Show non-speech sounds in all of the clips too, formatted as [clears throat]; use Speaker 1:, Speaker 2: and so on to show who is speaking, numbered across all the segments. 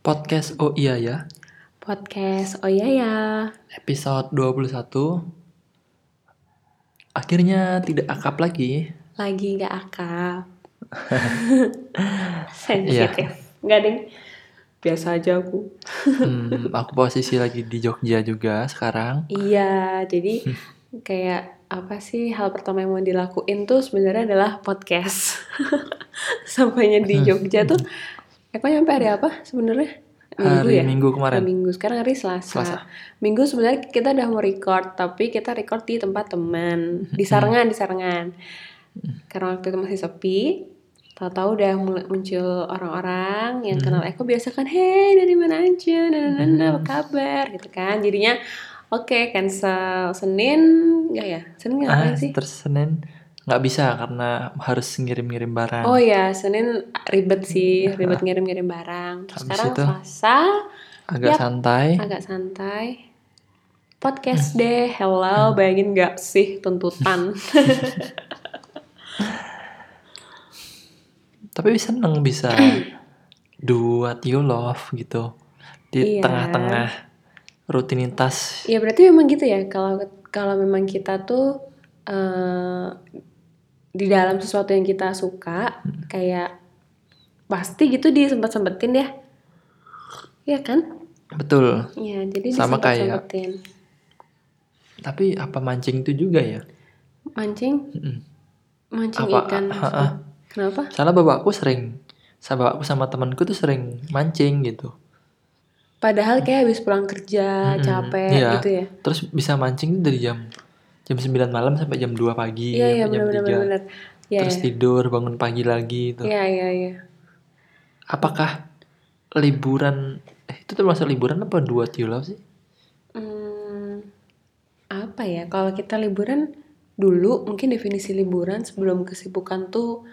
Speaker 1: Podcast Oh Iya Ya,
Speaker 2: Podcast Oh iya ya.
Speaker 1: episode 21. Akhirnya tidak akap lagi.
Speaker 2: Lagi gak akap. [laughs] Sensitif. Enggak ding. Biasa aja aku.
Speaker 1: Hmm, aku posisi lagi di Jogja juga sekarang.
Speaker 2: Iya, jadi kayak apa sih hal pertama yang mau dilakuin tuh sebenarnya adalah podcast. [laughs] Sampainya di Jogja tuh Eko nyampe hari apa sebenarnya? Minggu
Speaker 1: Hari
Speaker 2: ya?
Speaker 1: Minggu
Speaker 2: Hari
Speaker 1: kemarin.
Speaker 2: Minggu. Sekarang hari Selasa.
Speaker 1: Selasa.
Speaker 2: Minggu sebenarnya kita udah mau record, tapi kita record di tempat teman, di Sarengan, di Sarengan. Karena waktu itu masih sepi, tahu-tahu udah mulai muncul orang-orang yang kenal Eko biasa kan, hey dari mana aja, nah, nah, apa kabar, gitu kan. Jadinya oke cancel Senin, enggak ya? Senin
Speaker 1: Ah,
Speaker 2: ngapain sih?
Speaker 1: terus Senin nggak bisa karena harus ngirim-ngirim barang.
Speaker 2: Oh ya, Senin ribet sih, ribet ngirim-ngirim barang. Terus
Speaker 1: Habis
Speaker 2: sekarang
Speaker 1: itu?
Speaker 2: Selasa,
Speaker 1: Agak
Speaker 2: yap.
Speaker 1: santai.
Speaker 2: agak santai podcast deh hello bayangin nggak sih tuntutan [laughs]
Speaker 1: Tapi seneng bisa [clears throat] do what you love gitu. Di
Speaker 2: Iya.
Speaker 1: tengah-tengah rutinitas.
Speaker 2: ya berarti memang gitu ya kalau kalau memang kita tuh eh, di dalam sesuatu yang kita suka kayak pasti gitu disempet sempetin ya Iya kan
Speaker 1: Betul.
Speaker 2: Iya jadi
Speaker 1: Sama kayak- Tapi apa mancing itu juga ya?
Speaker 2: mancing
Speaker 1: Mm-mm.
Speaker 2: mancing
Speaker 1: Apa-
Speaker 2: ikan
Speaker 1: ha- ha.
Speaker 2: kenapa
Speaker 1: Salah bapakku sering, sama bapakku sama temanku tuh sering mancing gitu.
Speaker 2: padahal kayak habis pulang kerja
Speaker 1: Mm-mm.
Speaker 2: capek
Speaker 1: Iya.
Speaker 2: gitu ya
Speaker 1: Terus bisa mancing tuh dari jam jam 9 malam sampai jam 2 pagi,
Speaker 2: iya
Speaker 1: sampai jam
Speaker 2: benar
Speaker 1: 3.
Speaker 2: benar benar Iya,
Speaker 1: Terus
Speaker 2: iya.
Speaker 1: tidur, bangun pagi lagi gitu.
Speaker 2: Iya iya iya.
Speaker 1: Apakah liburan eh, itu termasuk liburan apa dua love sih?
Speaker 2: Hmm, apa ya? Kalau kita liburan dulu mungkin definisi liburan sebelum kesibukan tuh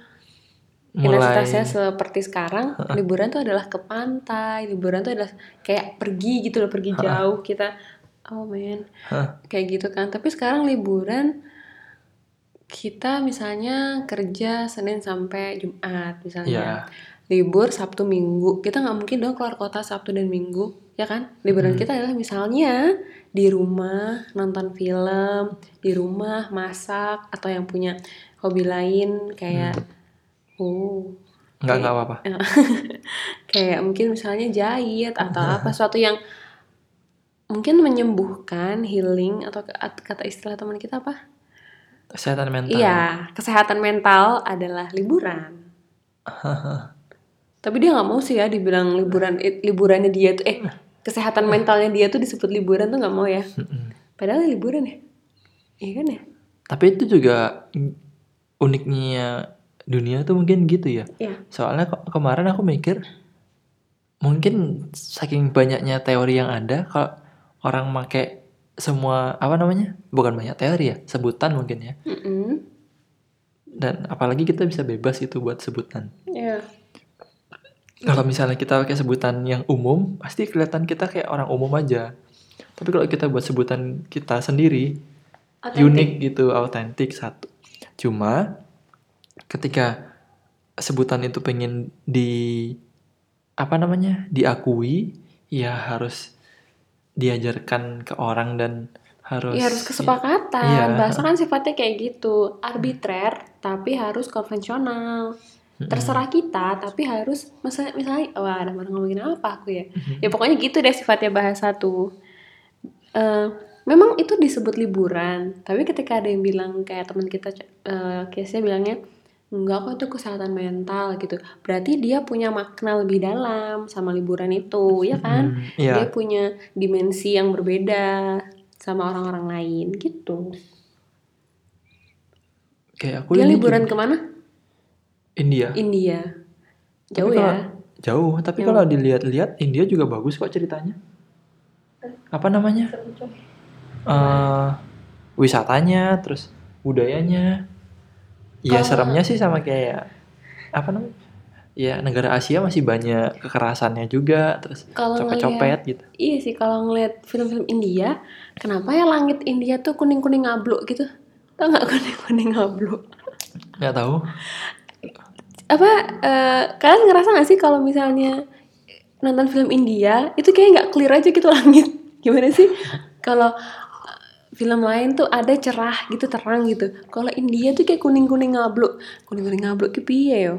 Speaker 2: intensitasnya seperti sekarang. Liburan tuh adalah ke pantai. Liburan tuh adalah kayak pergi gitu loh, pergi jauh kita. Oh man,
Speaker 1: Hah.
Speaker 2: kayak gitu kan. Tapi sekarang liburan kita misalnya kerja Senin sampai Jumat misalnya.
Speaker 1: Iya.
Speaker 2: libur Sabtu Minggu kita nggak mungkin dong keluar kota Sabtu dan Minggu ya kan liburan
Speaker 1: Hmm.
Speaker 2: kita adalah misalnya di rumah nonton film di rumah masak atau yang punya hobi lain kayak oh
Speaker 1: Enggak enggak apa-apa. [laughs]
Speaker 2: kayak mungkin misalnya jahit atau apa suatu yang mungkin menyembuhkan healing atau kata istilah teman kita apa
Speaker 1: Kesehatan mental.
Speaker 2: iya kesehatan mental adalah liburan [laughs] tapi dia nggak mau sih ya dibilang liburan eh, liburannya dia tuh eh kesehatan mentalnya dia tuh disebut liburan tuh nggak mau ya padahal liburan ya iya kan ya
Speaker 1: Tapi itu juga uniknya dunia tuh mungkin gitu ya.
Speaker 2: Iya.
Speaker 1: Soalnya ke- kemarin aku mikir mungkin saking banyaknya teori yang ada kalau orang make semua apa namanya? Bukan banyak teori ya, sebutan mungkin ya.
Speaker 2: Mm-mm.
Speaker 1: Dan apalagi kita bisa bebas itu buat sebutan.
Speaker 2: Iya.
Speaker 1: Kalau misalnya kita pakai sebutan yang umum, pasti kelihatan kita kayak orang umum aja. Tapi kalau kita buat sebutan kita sendiri,
Speaker 2: Otentik.
Speaker 1: unik gitu, autentik satu. Cuma ketika sebutan itu pengen di apa namanya diakui, ya harus diajarkan ke orang dan harus
Speaker 2: Ya harus kesepakatan.
Speaker 1: Iya.
Speaker 2: Bahasa kan sifatnya kayak gitu, arbitrer tapi harus konvensional. Terserah kita tapi harus misalnya, misalnya wah ada mana ngomongin apa aku ya.
Speaker 1: Mm-hmm.
Speaker 2: Ya pokoknya gitu deh sifatnya bahasa tuh. Eh, memang itu disebut liburan, tapi ketika ada yang bilang kayak teman kita eh case-nya bilangnya enggak kok itu kesehatan mental gitu. Berarti dia punya makna lebih dalam sama liburan itu, ya kan?
Speaker 1: Hmm, iya.
Speaker 2: Dia punya dimensi yang berbeda sama orang-orang lain gitu.
Speaker 1: Kayak aku
Speaker 2: Dia
Speaker 1: ini
Speaker 2: liburan
Speaker 1: juga-
Speaker 2: ke mana?
Speaker 1: India.
Speaker 2: India.
Speaker 1: Tapi
Speaker 2: Jauh
Speaker 1: kalau-
Speaker 2: ya?
Speaker 1: Jauh, tapi
Speaker 2: Jauh.
Speaker 1: kalau dilihat-lihat India juga bagus kok ceritanya. Apa namanya? eh wisatanya, terus budayanya. Ya
Speaker 2: Kalau-
Speaker 1: seremnya sih sama kayak apa namanya? Ya negara Asia masih banyak kekerasannya juga, terus copet-copet gitu.
Speaker 2: Iya sih kalau ngeliat film-film India, kenapa ya langit India tuh kuning-kuning ngablu gitu? Tau nggak [laughs] kuning-kuning ngablu?
Speaker 1: Nggak tahu.
Speaker 2: Apa eh, kalian ngerasa nggak sih kalau misalnya nonton film India itu kayak nggak clear aja gitu langit [laughs] gimana sih kalau uh, film lain tuh ada cerah gitu terang gitu. Kalau India tuh kayak kuning kuning ngabluk. Kuning kuning ngabluk ke piye yo?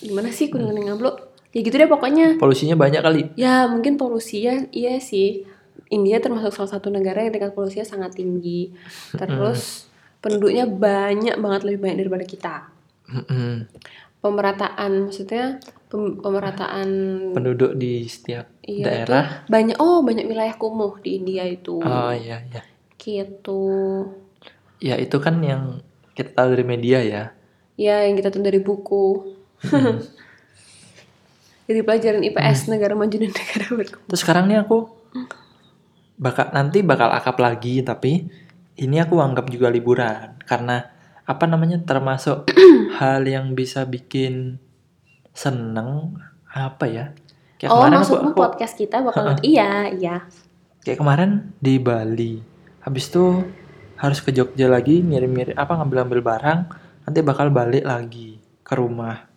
Speaker 2: Gimana sih kuning kuning ngabluk? Ya gitu deh pokoknya.
Speaker 1: Polusinya banyak kali.
Speaker 2: ya mungkin polusinya iya sih. India termasuk salah satu negara yang tingkat polusinya sangat tinggi. Terus penduduknya banyak banget lebih banyak daripada kita.
Speaker 1: Mm-mm.
Speaker 2: Pemerataan maksudnya pem- pemerataan
Speaker 1: Penduduk di setiap
Speaker 2: iya
Speaker 1: daerah.
Speaker 2: banyak oh banyak wilayah kumuh di India itu.
Speaker 1: Oh iya iya.
Speaker 2: gitu.
Speaker 1: Ya itu kan yang kita tahu dari media ya.
Speaker 2: ya yang kita tahu dari buku. [laughs] Dari pelajaran IPS negara maju dan negara berkembang.
Speaker 1: Terus sekarang nih aku bakal nanti bakal akap lagi tapi ini aku anggap juga liburan. Karena apa namanya termasuk [clears throat] hal yang bisa bikin seneng apa ya? Kayak
Speaker 2: oh
Speaker 1: aku,
Speaker 2: maksudmu
Speaker 1: aku-
Speaker 2: podcast kita bakal iya iya
Speaker 1: kayak kemarin di Bali. Habis itu harus ke Jogja lagi ngirim-ngirim apa ngambil-ngambil barang, nanti bakal balik lagi ke rumah.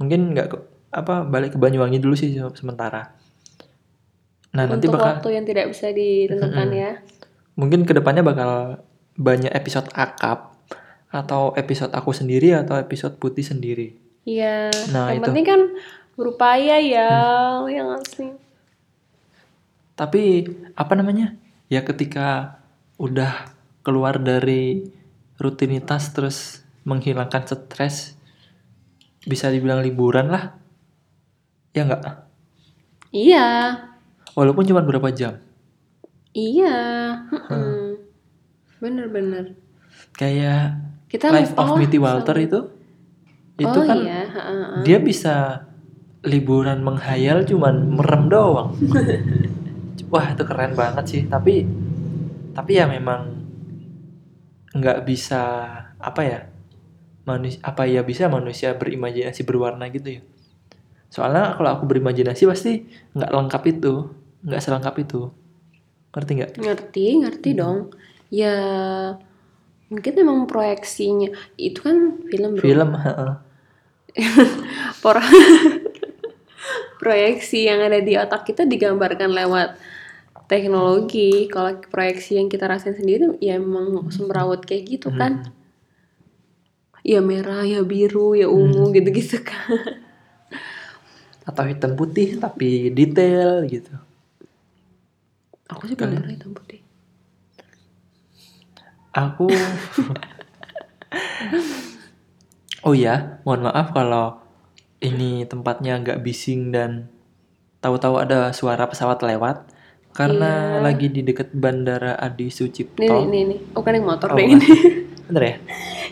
Speaker 1: Mungkin nggak apa balik ke Banyuwangi dulu sih se- sementara. Nah, nanti
Speaker 2: untuk
Speaker 1: bakal
Speaker 2: waktu yang tidak bisa ditentukan
Speaker 1: Mm-mm.
Speaker 2: ya
Speaker 1: mungkin ke depannya bakal banyak episode akap atau episode aku sendiri atau episode putih sendiri.
Speaker 2: iya
Speaker 1: Nah,
Speaker 2: yang
Speaker 1: itu.
Speaker 2: penting kan berupaya ya yang asli
Speaker 1: Tapi apa namanya? Ya ketika udah keluar dari rutinitas terus menghilangkan stres bisa dibilang liburan lah. Ya enggak?
Speaker 2: iya
Speaker 1: Walaupun cuma berapa jam.
Speaker 2: iya bener-bener
Speaker 1: Kayak
Speaker 2: kita
Speaker 1: Life of Mitty
Speaker 2: sama-
Speaker 1: Walter itu itu
Speaker 2: oh
Speaker 1: kan
Speaker 2: iya ha, ha, ha.
Speaker 1: dia bisa liburan menghayal cuman merem doang. [laughs] Wah, itu keren banget sih, tapi tapi ya memang nggak bisa apa ya? Manusia apa ya bisa manusia berimajinasi berwarna gitu ya. Soalnya kalau aku berimajinasi pasti nggak lengkap itu, nggak selengkap itu. Ngerti nggak?
Speaker 2: ngerti ngerti dong ya mungkin emang proyeksinya itu kan film bro.
Speaker 1: Film, [laughs] [laughs]
Speaker 2: proyeksi yang ada di otak kita digambarkan lewat teknologi. Kalau proyeksi yang kita rasain sendiri ya emang semrawut kayak gitu kan. Ya merah ya biru ya ungu gitu-gitu kan. [laughs]
Speaker 1: Atau hitam putih tapi detail gitu.
Speaker 2: aku sih bener hitam putih
Speaker 1: Aku Oh ya, mohon maaf kalau ini tempatnya agak bising dan tahu-tahu ada suara pesawat lewat karena
Speaker 2: Iya.
Speaker 1: lagi di dekat Bandara Adi Sucipto.
Speaker 2: nih nih, nih. oh kan yang motor
Speaker 1: Oh,
Speaker 2: ini [laughs]
Speaker 1: Bener ya?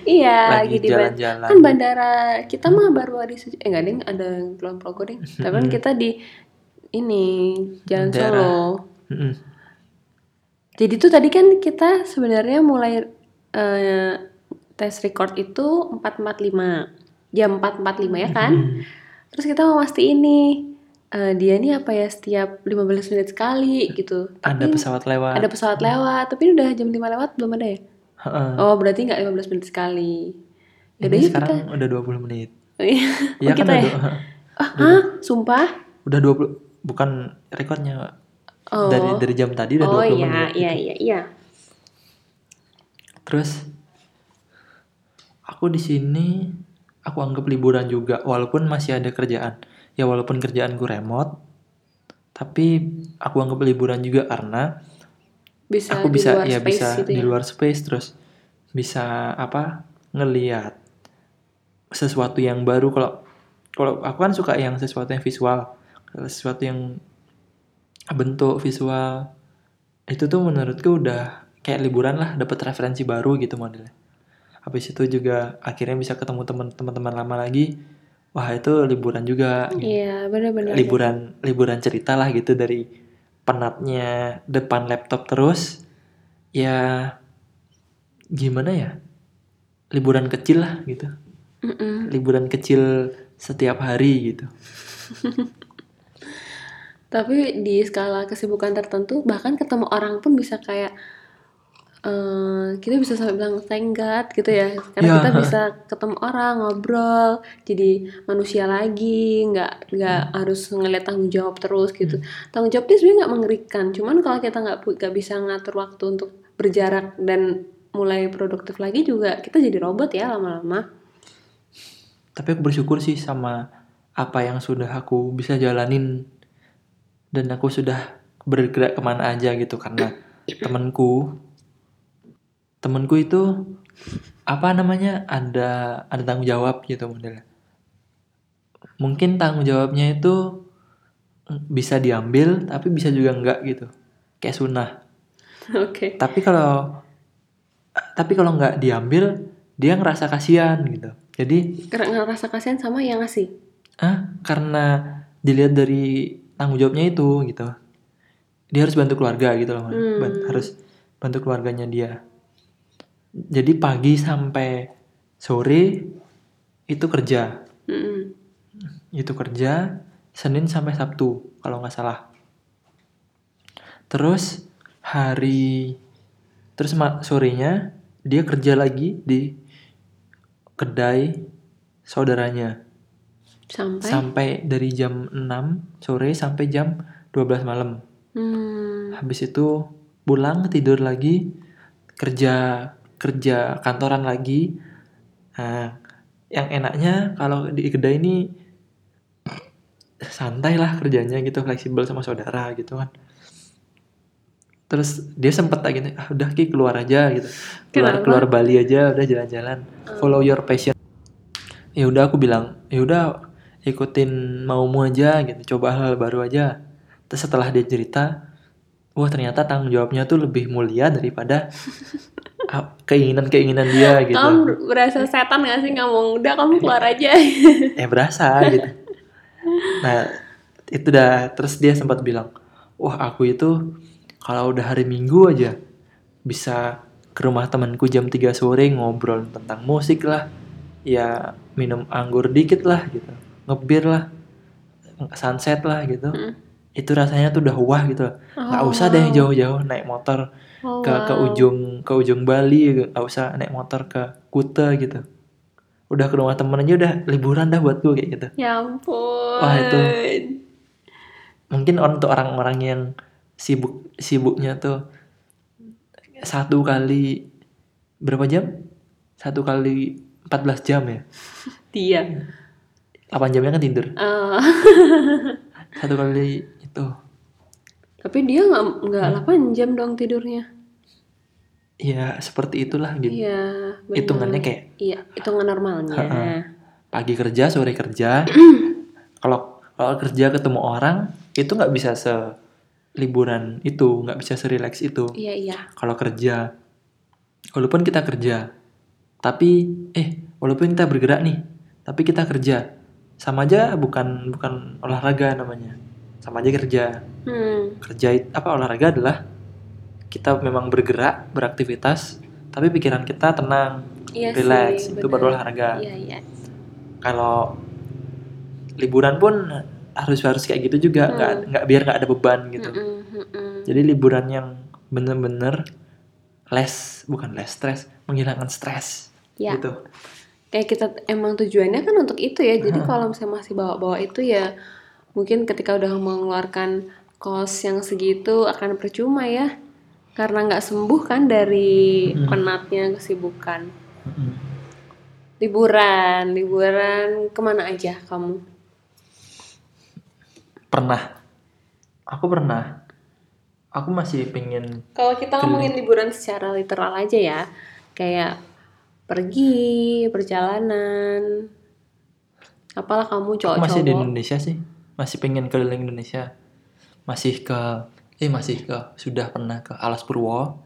Speaker 2: iya
Speaker 1: Lagi
Speaker 2: lagi di
Speaker 1: jalan-jalan.
Speaker 2: kan bandara kita mah baru ada di eh enggak ding ada yang Kulon Progo ding tapi kan kita di ini Jalan. Solo. Jadi tuh tadi kan kita sebenarnya mulai eh, tes record itu 445 jam 445 ya kan?
Speaker 1: Mm-mm.
Speaker 2: Terus kita mau pasti ini eh, dia nih apa ya setiap 15 menit sekali gitu.
Speaker 1: Ada
Speaker 2: Tapi
Speaker 1: pesawat lewat.
Speaker 2: ada pesawat lewat, tapi ini udah jam 5 lewat belum ada ya?
Speaker 1: Heeh.
Speaker 2: Oh, berarti nggak 15 menit sekali. Ya udah
Speaker 1: Ini sekarang
Speaker 2: kita.
Speaker 1: udah 20 menit.
Speaker 2: Iya
Speaker 1: Iya kan
Speaker 2: kita ya? Ah? Sumpah?
Speaker 1: udah 20 bukan rekornya
Speaker 2: Oh.
Speaker 1: dari dari jam tadi udah
Speaker 2: oh
Speaker 1: 20
Speaker 2: iya,
Speaker 1: menit.
Speaker 2: iya, iya, iya.
Speaker 1: Terus aku di sini aku anggap liburan juga walaupun masih ada kerjaan. Ya walaupun kerjaanku remote tapi aku anggap liburan juga karena
Speaker 2: Bisa
Speaker 1: aku
Speaker 2: di
Speaker 1: bisa
Speaker 2: luar
Speaker 1: ya
Speaker 2: space
Speaker 1: bisa
Speaker 2: gitu
Speaker 1: di
Speaker 2: ya.
Speaker 1: luar space terus bisa apa ngeliat sesuatu yang baru kalau kalau aku kan suka yang sesuatu yang visual sesuatu yang bentuk visual. Itu tuh menurutku udah kayak liburan lah dapat referensi baru gitu modelnya. Habis itu juga akhirnya bisa ketemu teman-teman lama lagi. Wah itu liburan juga gitu.
Speaker 2: Iya, benar-benar.
Speaker 1: liburan liburan cerita lah gitu dari penatnya depan laptop terus. Ya gimana ya? Liburan kecil lah gitu.
Speaker 2: Mm-mm.
Speaker 1: liburan kecil setiap hari gitu [laughs]
Speaker 2: Tapi di skala kesibukan tertentu bahkan ketemu orang pun bisa kayak eh, kita bisa sampai bilang thank God gitu ya karena
Speaker 1: Iya.
Speaker 2: kita bisa ketemu orang ngobrol jadi manusia lagi nggak nggak
Speaker 1: Hmm.
Speaker 2: harus ngeliat tanggung jawab terus gitu tanggung jawab dia sebenarnya nggak mengerikan cuman kalau kita nggak nggak bisa ngatur waktu untuk berjarak dan mulai produktif lagi juga kita jadi robot ya lama-lama
Speaker 1: tapi aku bersyukur sih sama apa yang sudah aku bisa jalanin dan aku sudah bergerak ke mana aja gitu karena temanku temanku itu apa namanya ada ada tanggung jawab gitu modelnya. Mungkin tanggung jawabnya itu bisa diambil tapi bisa juga enggak gitu. Kayak sunnah.
Speaker 2: Oke.
Speaker 1: Tapi kalau tapi kalau nggak diambil dia ngerasa kasihan gitu. Jadi
Speaker 2: karena ngerasa kasihan sama yang ngasih?
Speaker 1: Ah karena dilihat dari tanggung jawabnya itu gitu. Dia harus bantu keluarga gitu loh
Speaker 2: Hmm.
Speaker 1: Harus bantu keluarganya dia. Jadi pagi sampai sore itu kerja.
Speaker 2: Mm-mm.
Speaker 1: itu kerja Senin sampai Sabtu kalau nggak salah. Terus hari terus sorenya dia kerja lagi di kedai saudaranya
Speaker 2: sampai?
Speaker 1: Sampai dari jam 6 sore sampai jam 12 malam.
Speaker 2: Hmm,
Speaker 1: habis itu pulang tidur lagi kerja kerja kantoran lagi. Nah yang enaknya kalau di kedai ini santai lah kerjanya gitu fleksibel sama saudara gitu kan. Terus dia sempet tak gini ah udah ki keluar aja gitu. Keluar
Speaker 2: Kenapa?
Speaker 1: keluar Bali aja udah jalan-jalan. Follow your passion. Ya udah aku bilang ya udah ikutin maumu aja gitu coba hal baru aja. Terus setelah dia cerita wah ternyata tanggung jawabnya tuh lebih mulia daripada [laughs] keinginan-keinginan dia gitu.
Speaker 2: Kamu berasa setan gak sih? Ngomong udah kamu keluar aja. [laughs]
Speaker 1: Eh berasa gitu. Nah itu dah. Terus dia sempat bilang wah aku itu kalau udah hari minggu aja bisa ke rumah temanku jam 3 sore ngobrol tentang musik lah. Ya minum anggur dikit lah gitu ngebir lah sunset lah gitu
Speaker 2: Hmm.
Speaker 1: itu rasanya tuh udah wah gitu nggak
Speaker 2: Oh,
Speaker 1: usah deh
Speaker 2: wow.
Speaker 1: jauh-jauh naik motor
Speaker 2: Oh,
Speaker 1: ke ke
Speaker 2: wow.
Speaker 1: ujung ke ujung Bali nggak usah naik motor ke Kuta gitu udah ke rumah temen aja udah liburan dah buat gue kayak gitu
Speaker 2: ya ampun
Speaker 1: Wah, itu. mungkin untuk orang-orang yang sibuk sibuknya tuh satu kali berapa jam satu kali 14 jam ya
Speaker 2: dia [laughs]
Speaker 1: 8 jamnya kan tidur.
Speaker 2: Eh, [laughs]
Speaker 1: satu kali itu.
Speaker 2: Tapi dia nggak nggak 8 jam dong tidurnya.
Speaker 1: Ya seperti itulah gitu
Speaker 2: iya
Speaker 1: hitungannya kayak
Speaker 2: iya hitungan normalnya.
Speaker 1: Ha-ha. pagi kerja sore kerja. [clears throat] Kalau kalau kerja ketemu orang itu nggak bisa se liburan itu nggak bisa serileks itu.
Speaker 2: Iya iya.
Speaker 1: Kalau kerja walaupun kita kerja tapi eh walaupun kita bergerak nih tapi kita kerja sama aja bukan bukan olahraga namanya. Sama aja kerja.
Speaker 2: Hmm.
Speaker 1: kerja apa olahraga adalah kita memang bergerak beraktivitas tapi pikiran kita tenang
Speaker 2: iya
Speaker 1: relax
Speaker 2: sih,
Speaker 1: itu baru olahraga.
Speaker 2: Iya iya.
Speaker 1: Kalau liburan pun harus harus kayak gitu juga
Speaker 2: Hmm.
Speaker 1: nggak nggak biar nggak ada beban gitu.
Speaker 2: Mm-mm, mm-mm.
Speaker 1: jadi liburan yang bener-bener less bukan less stress menghilangkan stres
Speaker 2: ya.
Speaker 1: gitu
Speaker 2: kayak kita emang tujuannya kan untuk itu ya. Jadi kalau misalnya masih bawa-bawa itu ya mungkin ketika udah mengeluarkan kos yang segitu akan percuma ya. Karena nggak sembuh kan dari penatnya kesibukan. Liburan liburan ke mana aja kamu?
Speaker 1: Pernah. Aku pernah. Aku masih pengen
Speaker 2: kalau kita ngomongin liburan secara literal aja ya. Kayak pergi perjalanan. Apalah kamu
Speaker 1: aku masih di Indonesia sih. Masih pengen keliling Indonesia. Masih ke eh masih ke sudah pernah ke Alas Purwo.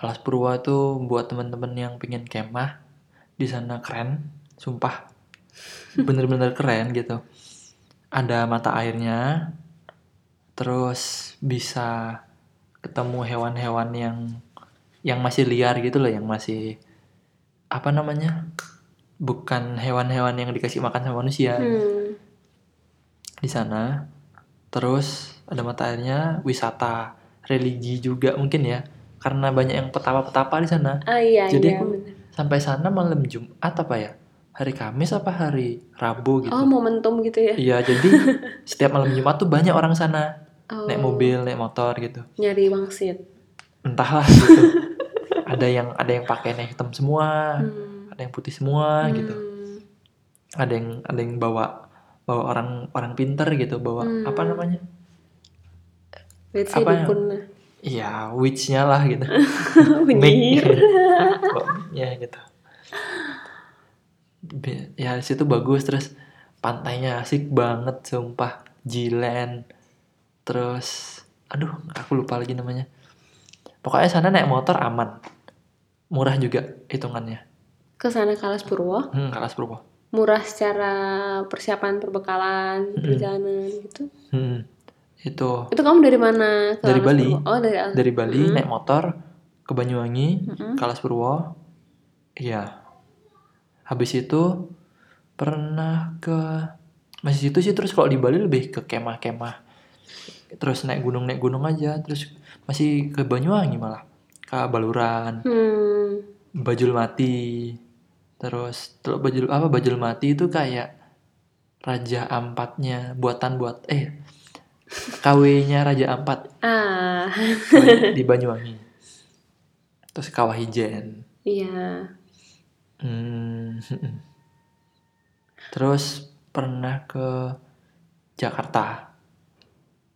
Speaker 1: Alas Purwo itu buat teman-teman yang pengen kemah. Di sana keren sumpah. Bener-bener keren gitu. Ada mata airnya. Terus bisa ketemu hewan-hewan yang yang masih liar gitu loh yang masih apa namanya bukan hewan-hewan yang dikasih makan sama manusia
Speaker 2: Hmm.
Speaker 1: di sana terus ada mata airnya wisata religi juga mungkin ya karena banyak yang petapa-petapa di sana.
Speaker 2: Ah iya
Speaker 1: Jadi
Speaker 2: iya.
Speaker 1: aku
Speaker 2: bener.
Speaker 1: sampai sana malam Jumat apa ya? Hari Kamis apa hari Rabu gitu.
Speaker 2: Oh momentum gitu ya.
Speaker 1: Iya, jadi [laughs] setiap malam Jumat tuh banyak orang sana.
Speaker 2: Oh,
Speaker 1: Naik mobil, naik motor gitu.
Speaker 2: Nyari wangsit.
Speaker 1: Entahlah gitu. [laughs] ada yang ada yang pakainya hitam semua,
Speaker 2: Hmm.
Speaker 1: ada yang putih semua gitu.
Speaker 2: Hmm.
Speaker 1: Ada yang ada yang bawa bawa orang orang pinter gitu, bawa
Speaker 2: Hmm.
Speaker 1: apa namanya?
Speaker 2: Let's
Speaker 1: Apa ya? Iya, witch-nya lah gitu. [laughs]
Speaker 2: Penyihir.
Speaker 1: ya gitu. Ya situ bagus terus pantainya asik banget sumpah. Jilen. Terus aduh, aku lupa lagi namanya. Pokoknya sana naik motor aman. Murah juga hitungannya.
Speaker 2: Ke sana Kalas Purwo.
Speaker 1: Hmm, Kalas Purwo.
Speaker 2: Murah secara persiapan perbekalan,
Speaker 1: Hmm.
Speaker 2: perjalanan gitu.
Speaker 1: Hmm. Itu
Speaker 2: Itu kamu dari mana? Ke
Speaker 1: Dari
Speaker 2: Kalas
Speaker 1: Bali.
Speaker 2: Purwo? Oh dari
Speaker 1: dari Bali
Speaker 2: Mm-mm.
Speaker 1: naik motor ke Banyuwangi,
Speaker 2: Mm-mm.
Speaker 1: Kalas Purwo. Iya. Habis itu pernah ke masih situ sih terus kalau di Bali lebih ke kemah-kemah. Terus naik gunung naik gunung aja, terus masih ke Banyuwangi malah. Ke Baluran,
Speaker 2: Hmm.
Speaker 1: Bajul Mati. Terus Teluk Bajul apa Bajul Mati itu kayak Raja Ampatnya buatan buat eh KW-nya Raja Ampat
Speaker 2: Ah,
Speaker 1: di [laughs] Banyuwangi. Terus Kawah Ijen.
Speaker 2: iya.
Speaker 1: Hmm. Terus pernah ke Jakarta.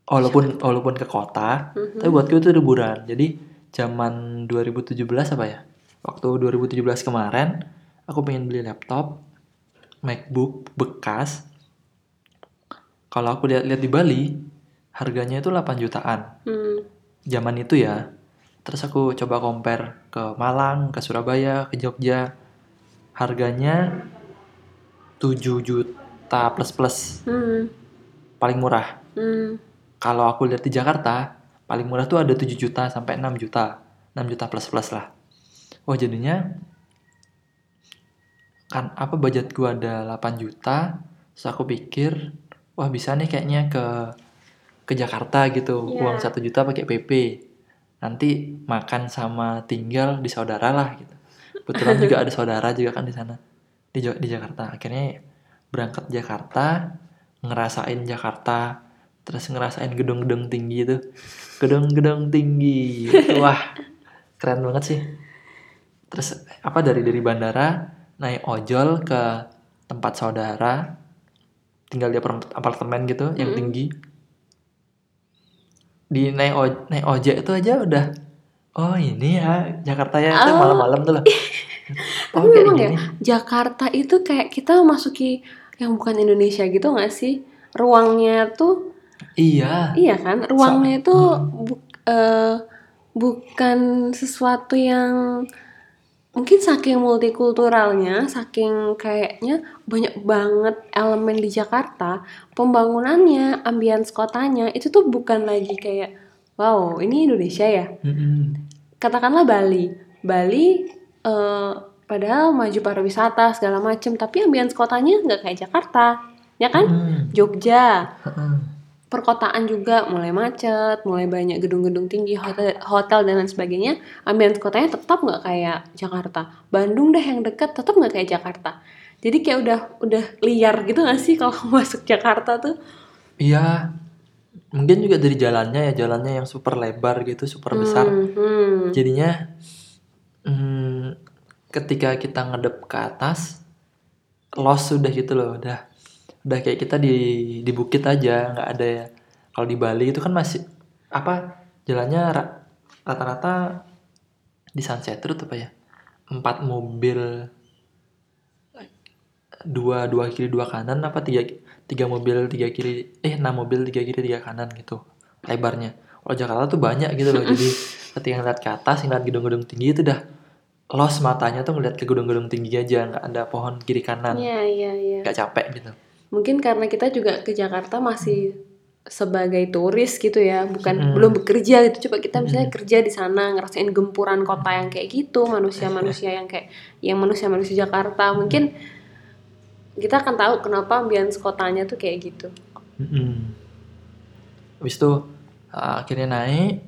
Speaker 1: Walaupun walaupun ke kota,
Speaker 2: Mhm.
Speaker 1: tapi buatku itu liburan. Jadi zaman 2017 apa ya? Waktu 2017 kemarin, aku pengen beli laptop MacBook bekas. Kalau aku lihat-lihat di Bali, harganya itu 8 jutaan.
Speaker 2: Hmm.
Speaker 1: Zaman itu ya. Terus aku coba compare ke Malang, ke Surabaya, ke Jogja. Harganya 7 juta plus-plus,
Speaker 2: Hmm.
Speaker 1: paling murah.
Speaker 2: Hmm.
Speaker 1: Kalau aku lihat di Jakarta, paling murah tuh ada 7 juta sampai 6 juta. 6 juta plus-plus lah. Oh, jadinya kan apa budget gua ada 8 juta, terus aku pikir, wah bisa nih kayaknya ke ke Jakarta gitu.
Speaker 2: Iya.
Speaker 1: Uang 1 juta pakai PP. Nanti makan sama tinggal di saudara lah gitu. Kebetulan juga ada saudara juga kan di sana. Di di Jakarta. Akhirnya berangkat Jakarta, ngerasain Jakarta, terus ngerasain gedung-gedung tinggi itu. Gedung-gedung tinggi. Wah, keren banget sih. Terus apa dari dari bandara naik ojol ke tempat saudara tinggal di apart- apartemen gitu yang
Speaker 2: Mm-mm.
Speaker 1: tinggi di naik oj naik ojek itu aja udah oh ini ya Jakarta ya itu
Speaker 2: Oh.
Speaker 1: malam-malam tuh lah [laughs] oh
Speaker 2: Tapi memang ya, Jakarta itu kayak kita masuki yang bukan Indonesia gitu nggak sih? Ruangnya tuh,
Speaker 1: iya
Speaker 2: iya kan? Ruangnya itu
Speaker 1: Hmm.
Speaker 2: bu- eh, bukan sesuatu yang mungkin saking multikulturalnya, saking kayaknya banyak banget elemen di Jakarta, pembangunannya, ambience kotanya itu tuh bukan lagi kayak wow ini Indonesia ya. Katakanlah Bali. Bali eh, padahal maju pariwisata segala macem, tapi ambience kotanya nggak kayak Jakarta, ya kan?
Speaker 1: Mm.
Speaker 2: Jogja,
Speaker 1: Heeh.
Speaker 2: Perkotaan juga mulai macet, mulai banyak gedung-gedung tinggi, hotel, hotel dan lain sebagainya. Ambience kotanya tetap nggak kayak Jakarta. Bandung deh yang dekat tetap nggak kayak Jakarta. Jadi kayak udah udah liar gitu nggak sih kalau [laughs] masuk Jakarta tuh?
Speaker 1: iya mungkin juga dari jalannya ya jalannya yang super lebar gitu super besar
Speaker 2: Hmm, hmm.
Speaker 1: jadinya hmm, ketika kita ngedep ke atas lost sudah gitu loh udah udah kayak kita di di bukit aja nggak ada ya. Kalau di Bali itu kan masih apa jalannya ra- rata-rata di Sunset Road apa ya? Empat mobil dua dua kiri dua kanan apa tiga tiga mobil tiga kiri eh enam mobil tiga kiri tiga kanan gitu lebarnya. Kalau Jakarta tuh banyak gitu loh jadi [laughs] ketika ngeliat ke atas ngeliat gedung-gedung tinggi itu udah lost matanya tuh ngeliat ke gedung-gedung tinggi aja nggak ada pohon kiri kanan.
Speaker 2: Iya iya.
Speaker 1: nggak capek gitu
Speaker 2: Mungkin karena kita juga ke Jakarta masih sebagai turis gitu ya, bukan
Speaker 1: Mm.
Speaker 2: belum bekerja gitu. Coba kita misalnya
Speaker 1: Mm.
Speaker 2: kerja di sana, ngerasain gempuran kota yang kayak gitu, manusia-manusia yang kayak yang manusia-manusia Jakarta. Mungkin kita akan tahu kenapa ambience kotanya tuh kayak gitu.
Speaker 1: Mm-mm. habis itu uh, akhirnya naik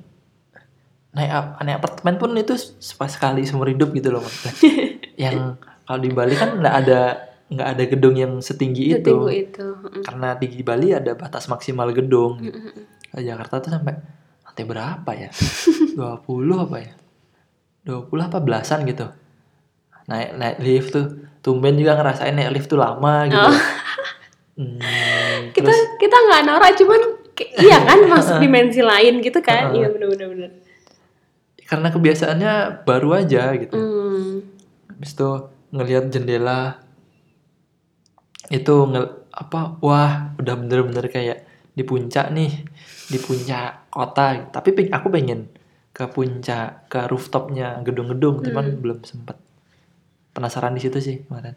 Speaker 1: naik naik apartemen pun itu pas sekali seumur hidup gitu loh maksudnya. [laughs] yang kalau di Bali kan nggak ada nggak ada gedung yang setinggi itu.
Speaker 2: Setinggi itu. Mm.
Speaker 1: Karena di Bali ada batas maksimal gedung. gitu. Jakarta tuh sampai lantai berapa ya? [laughs] 20 apa ya? 20 apa belasan gitu. Naik naik lift tuh. Tumben juga ngerasain naik lift tuh lama gitu.
Speaker 2: Oh. [laughs]
Speaker 1: Hmm, [laughs]
Speaker 2: Kita
Speaker 1: terus
Speaker 2: kita nggak norak cuman iya kan masuk dimensi lain gitu kan. Iya benar benar.
Speaker 1: karena kebiasaannya baru aja gitu.
Speaker 2: Hmm.
Speaker 1: Habis itu ngelihat jendela itu nge- apa wah udah bener-bener kayak di puncak nih di puncak kota. Tapi aku pengen ke puncak ke rooftopnya gedung-gedung cuman belum sempet. Penasaran di situ sih kemarin.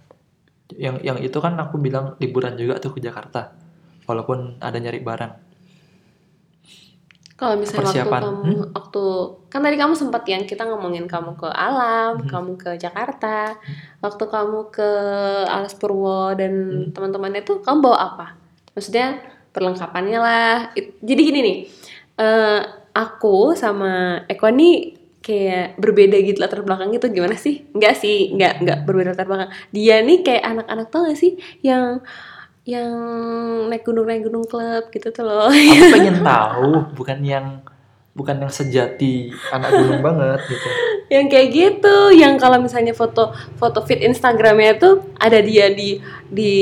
Speaker 1: Yang yang itu kan aku bilang liburan juga tuh ke Jakarta walaupun ada nyari barang
Speaker 2: Kalau misalnya waktu
Speaker 1: Persiapan.
Speaker 2: kamu
Speaker 1: Hmm?
Speaker 2: waktu kan tadi kamu sempat yang kita ngomongin kamu ke alam,
Speaker 1: Hmm.
Speaker 2: kamu ke Jakarta, waktu kamu ke Alas Purwo dan
Speaker 1: Hmm.
Speaker 2: teman-temannya tuh kamu bawa apa? Maksudnya perlengkapannya lah. Jadi gini nih, eh, aku sama Eko nih kayak berbeda gitu latar belakang itu gimana sih? Enggak sih, enggak enggak berbeda latar belakang. Dia nih kayak anak-anak tau gak sih yang yang naik gunung naik gunung klub gitu tuh loh.
Speaker 1: aku [laughs] pengen tahu bukan yang bukan yang sejati anak gunung banget gitu.
Speaker 2: Yang kayak gitu yang kalau misalnya foto foto feed Instagramnya tuh ada dia di di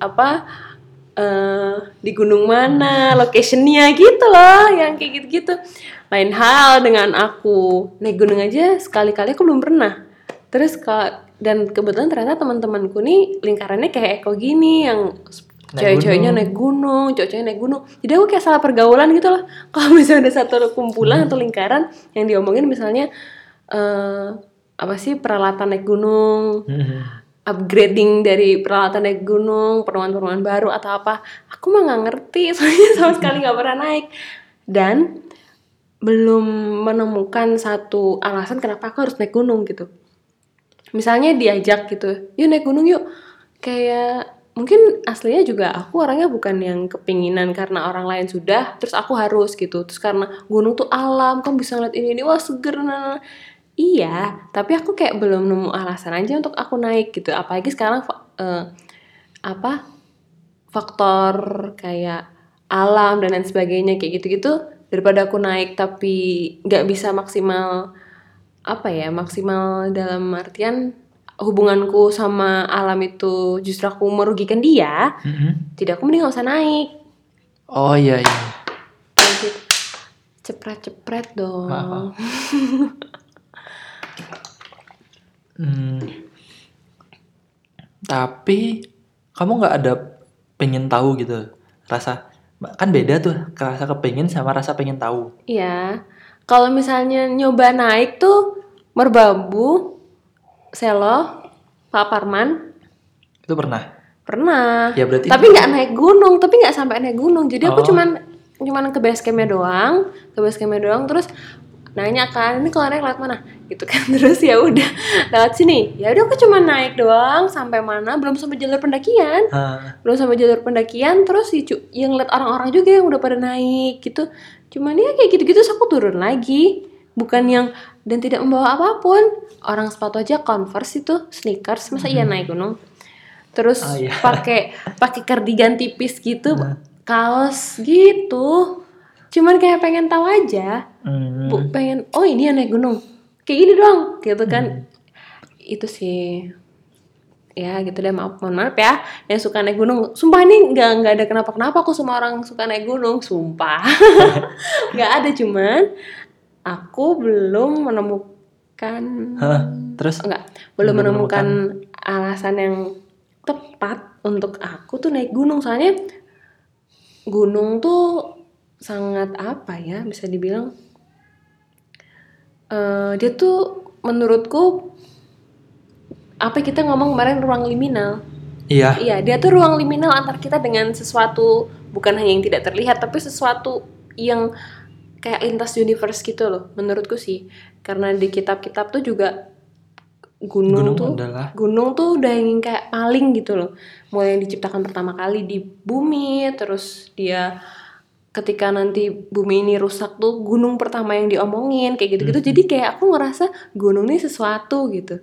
Speaker 2: apa eh di gunung mana locationnya gitu loh yang kayak gitu gitu lain hal dengan aku naik gunung aja sekali-kali aku belum pernah. Terus kalau dan kebetulan ternyata teman-temanku nih lingkarannya kayak Eko gini yang cewek-ceweknya naik gunung, cowok-cowoknya naik gunung. Jadi aku kayak salah pergaulan gitu loh. [laughs] Kalau misalnya ada satu kumpulan atau lingkaran yang diomongin misalnya eh apa sih peralatan naik gunung,
Speaker 1: Hmm.
Speaker 2: upgrading dari peralatan naik gunung, penemuan-penemuan baru atau apa. Aku mah nggak ngerti, [laughs] soalnya sama sekali nggak pernah naik. Dan belum menemukan satu alasan kenapa aku harus naik gunung gitu. Misalnya diajak gitu, yuk naik gunung yuk. Kayak mungkin aslinya juga aku orangnya bukan yang kepinginan karena orang lain sudah, terus aku harus gitu. Terus karena gunung tuh alam, kamu bisa ngeliat ini ini, wah seger. nah, nah, nah. Iya, tapi aku kayak belum nemu alasan aja untuk aku naik gitu. Apalagi sekarang eh, apa faktor kayak alam dan lain sebagainya kayak gitu-gitu daripada aku naik tapi nggak bisa maksimal apa ya maksimal dalam artian hubunganku sama alam itu justru aku merugikan dia
Speaker 1: Mhm.
Speaker 2: tidak aku mending nggak usah naik
Speaker 1: oh iya iya
Speaker 2: Kayak gitu. cepret-cepret dong
Speaker 1: Maaf. [laughs] Hmm. Tapi kamu nggak ada pengen tahu gitu rasa kan beda tuh rasa kepengen sama rasa pengen tahu.
Speaker 2: Iya, kalau misalnya nyoba naik tuh Merbabu, Selo, Pak Parman
Speaker 1: Itu pernah.
Speaker 2: pernah.
Speaker 1: Ya berarti
Speaker 2: Tapi nggak naik gunung, tapi nggak sampai naik gunung. Jadi aku
Speaker 1: Oh.
Speaker 2: cuman cuman ke base campnya doang, ke base campnya doang. Terus nanya kan, ini kalau naik lewat mana? Gitu kan. [laughs] Terus ya udah lewat sini. Ya udah aku cuma naik doang sampai mana? Belum sampai jalur pendakian.
Speaker 1: Ah,
Speaker 2: belum sampai jalur pendakian terus cu- yang lihat orang-orang juga yang udah pada naik gitu cuman ya kayak gitu-gitu aku turun lagi bukan yang dan tidak membawa apa pun. Orang sepatu aja converse itu sneakers. Masa iya naik gunung? Terus
Speaker 1: Ah, iya.
Speaker 2: pakai pakai cardigan tipis gitu
Speaker 1: Nah.
Speaker 2: kaos gitu. Cuman kayak pengen tahu aja.
Speaker 1: Hmm.
Speaker 2: bu pengen oh ini yang naik gunung. Kayak gini dong gitu kan. Itu sih. Ya gitu deh. Maaf mohon maaf ya yang suka naik gunung. Sumpah ini nggak nggak ada kenapa kenapa aku semua orang suka naik gunung. Sumpah. [laughs] Nggak ada cuman aku belum menemukan
Speaker 1: Hah, terus?
Speaker 2: Enggak belum
Speaker 1: Belum
Speaker 2: menemukan alasan yang tepat untuk aku tuh naik gunung. Soalnya gunung tuh sangat apa ya bisa dibilang eh dia tuh menurutku apa kita ngomong kemarin ruang liminal.
Speaker 1: Iya.
Speaker 2: Iya dia tuh ruang liminal antar kita dengan sesuatu bukan hanya yang tidak terlihat tapi sesuatu yang kayak lintas universe gitu loh menurutku sih. Karena di kitab-kitab tuh juga gunung,
Speaker 1: gunung
Speaker 2: tuh
Speaker 1: adalah
Speaker 2: gunung tuh udah yang kayak paling gitu loh. Mulai yang diciptakan pertama kali di bumi terus dia ketika nanti bumi ini rusak tuh gunung pertama yang diomongin kayak gitu-gitu.
Speaker 1: Hmm.
Speaker 2: jadi kayak aku ngerasa gunung ini sesuatu gitu.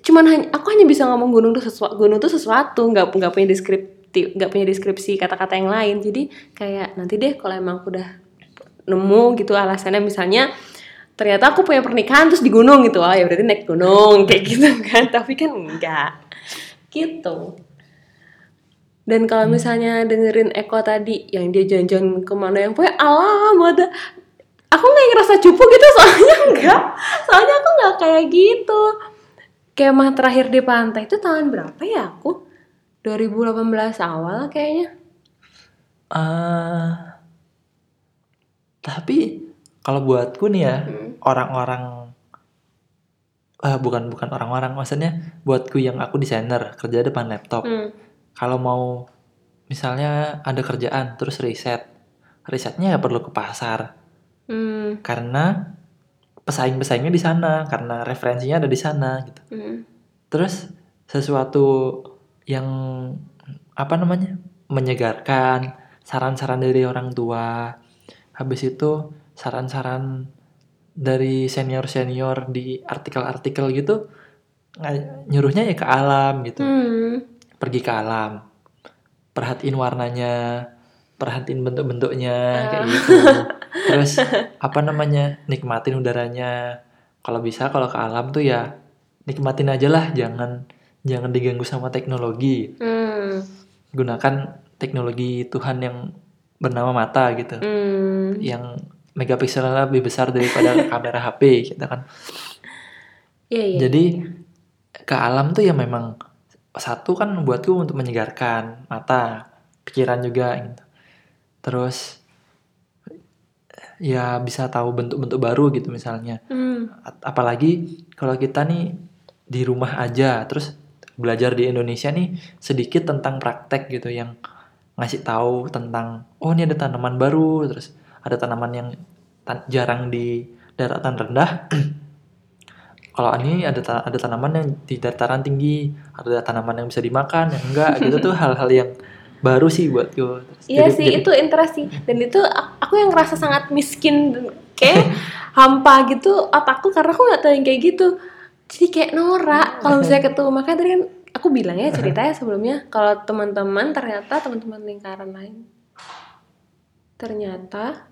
Speaker 2: Cuman hanya aku hanya bisa ngomong gunung tuh sesuatu gunung tuh sesuatu nggak nggak punya deskripsi nggak punya deskripsi kata-kata yang lain. Jadi kayak nanti deh kalau emang aku udah nemu gitu alasannya. Misalnya ternyata aku punya pernikahan terus di gunung gitu. Oh ya berarti naik gunung [laughs] kayak gitu kan. Tapi kan enggak. Gitu. Dan kalau misalnya dengerin Eko tadi yang dia jalan-jalan ke mana yang pokoknya alam ada. Aku nggak ngerasa cupu gitu soalnya enggak. Soalnya aku nggak kayak gitu. Kemah terakhir di pantai itu tahun berapa ya aku? 2018 awal kayaknya.
Speaker 1: Ah, tapi kalau buatku nih ya
Speaker 2: Hmm.
Speaker 1: orang-orang ah, bukan bukan orang-orang maksudnya buatku yang aku desainer kerja depan laptop
Speaker 2: Hmm.
Speaker 1: kalau mau misalnya ada kerjaan terus riset risetnya nggak perlu ke pasar
Speaker 2: Hmm.
Speaker 1: karena pesaing-pesaingnya di sana karena referensinya ada di sana gitu
Speaker 2: Hmm.
Speaker 1: terus sesuatu yang apa namanya menyegarkan saran-saran dari orang tua habis itu saran-saran dari senior-senior di artikel-artikel gitu nyuruhnya ya ke alam gitu.
Speaker 2: Hmm.
Speaker 1: pergi ke alam perhatiin warnanya perhatiin bentuk-bentuknya kayak gitu. [laughs] Terus apa namanya nikmatin udaranya. Kalau bisa kalau ke alam tuh ya nikmatin aja lah jangan jangan diganggu sama teknologi.
Speaker 2: Hmm.
Speaker 1: gunakan teknologi Tuhan yang bernama mata gitu
Speaker 2: Hmm.
Speaker 1: yang megapikselnya lebih besar daripada [laughs] kamera HP gitu kan
Speaker 2: Iya, iya.
Speaker 1: jadi ke alam tuh ya memang satu kan buatku untuk menyegarkan mata, pikiran juga gitu. Terus ya bisa tahu bentuk-bentuk baru gitu misalnya.
Speaker 2: Hmm.
Speaker 1: A- Apalagi kalau kita nih di rumah aja terus belajar di Indonesia nih sedikit tentang praktek gitu yang ngasih tahu tentang oh ini ada tanaman baru terus ada tanaman yang tan- jarang di daratan rendah [clears throat] kalau ini ada ta- ada tanaman yang di dataran tinggi ada tanaman yang bisa dimakan yang enggak gitu tuh hal-hal yang baru sih buatku Terus
Speaker 2: Iya
Speaker 1: jadi-
Speaker 2: sih,
Speaker 1: jadi-
Speaker 2: itu interest sih. Dan itu aku yang ngerasa sangat miskin kayak [laughs] hampa gitu otakku karena aku nggak tahu yang kayak gitu. Jadi kayak norak kalau misalnya ketemu makanya tadi kan aku bilang ya ceritanya sebelumnya kalau teman-teman ternyata teman-teman lingkaran lain ternyata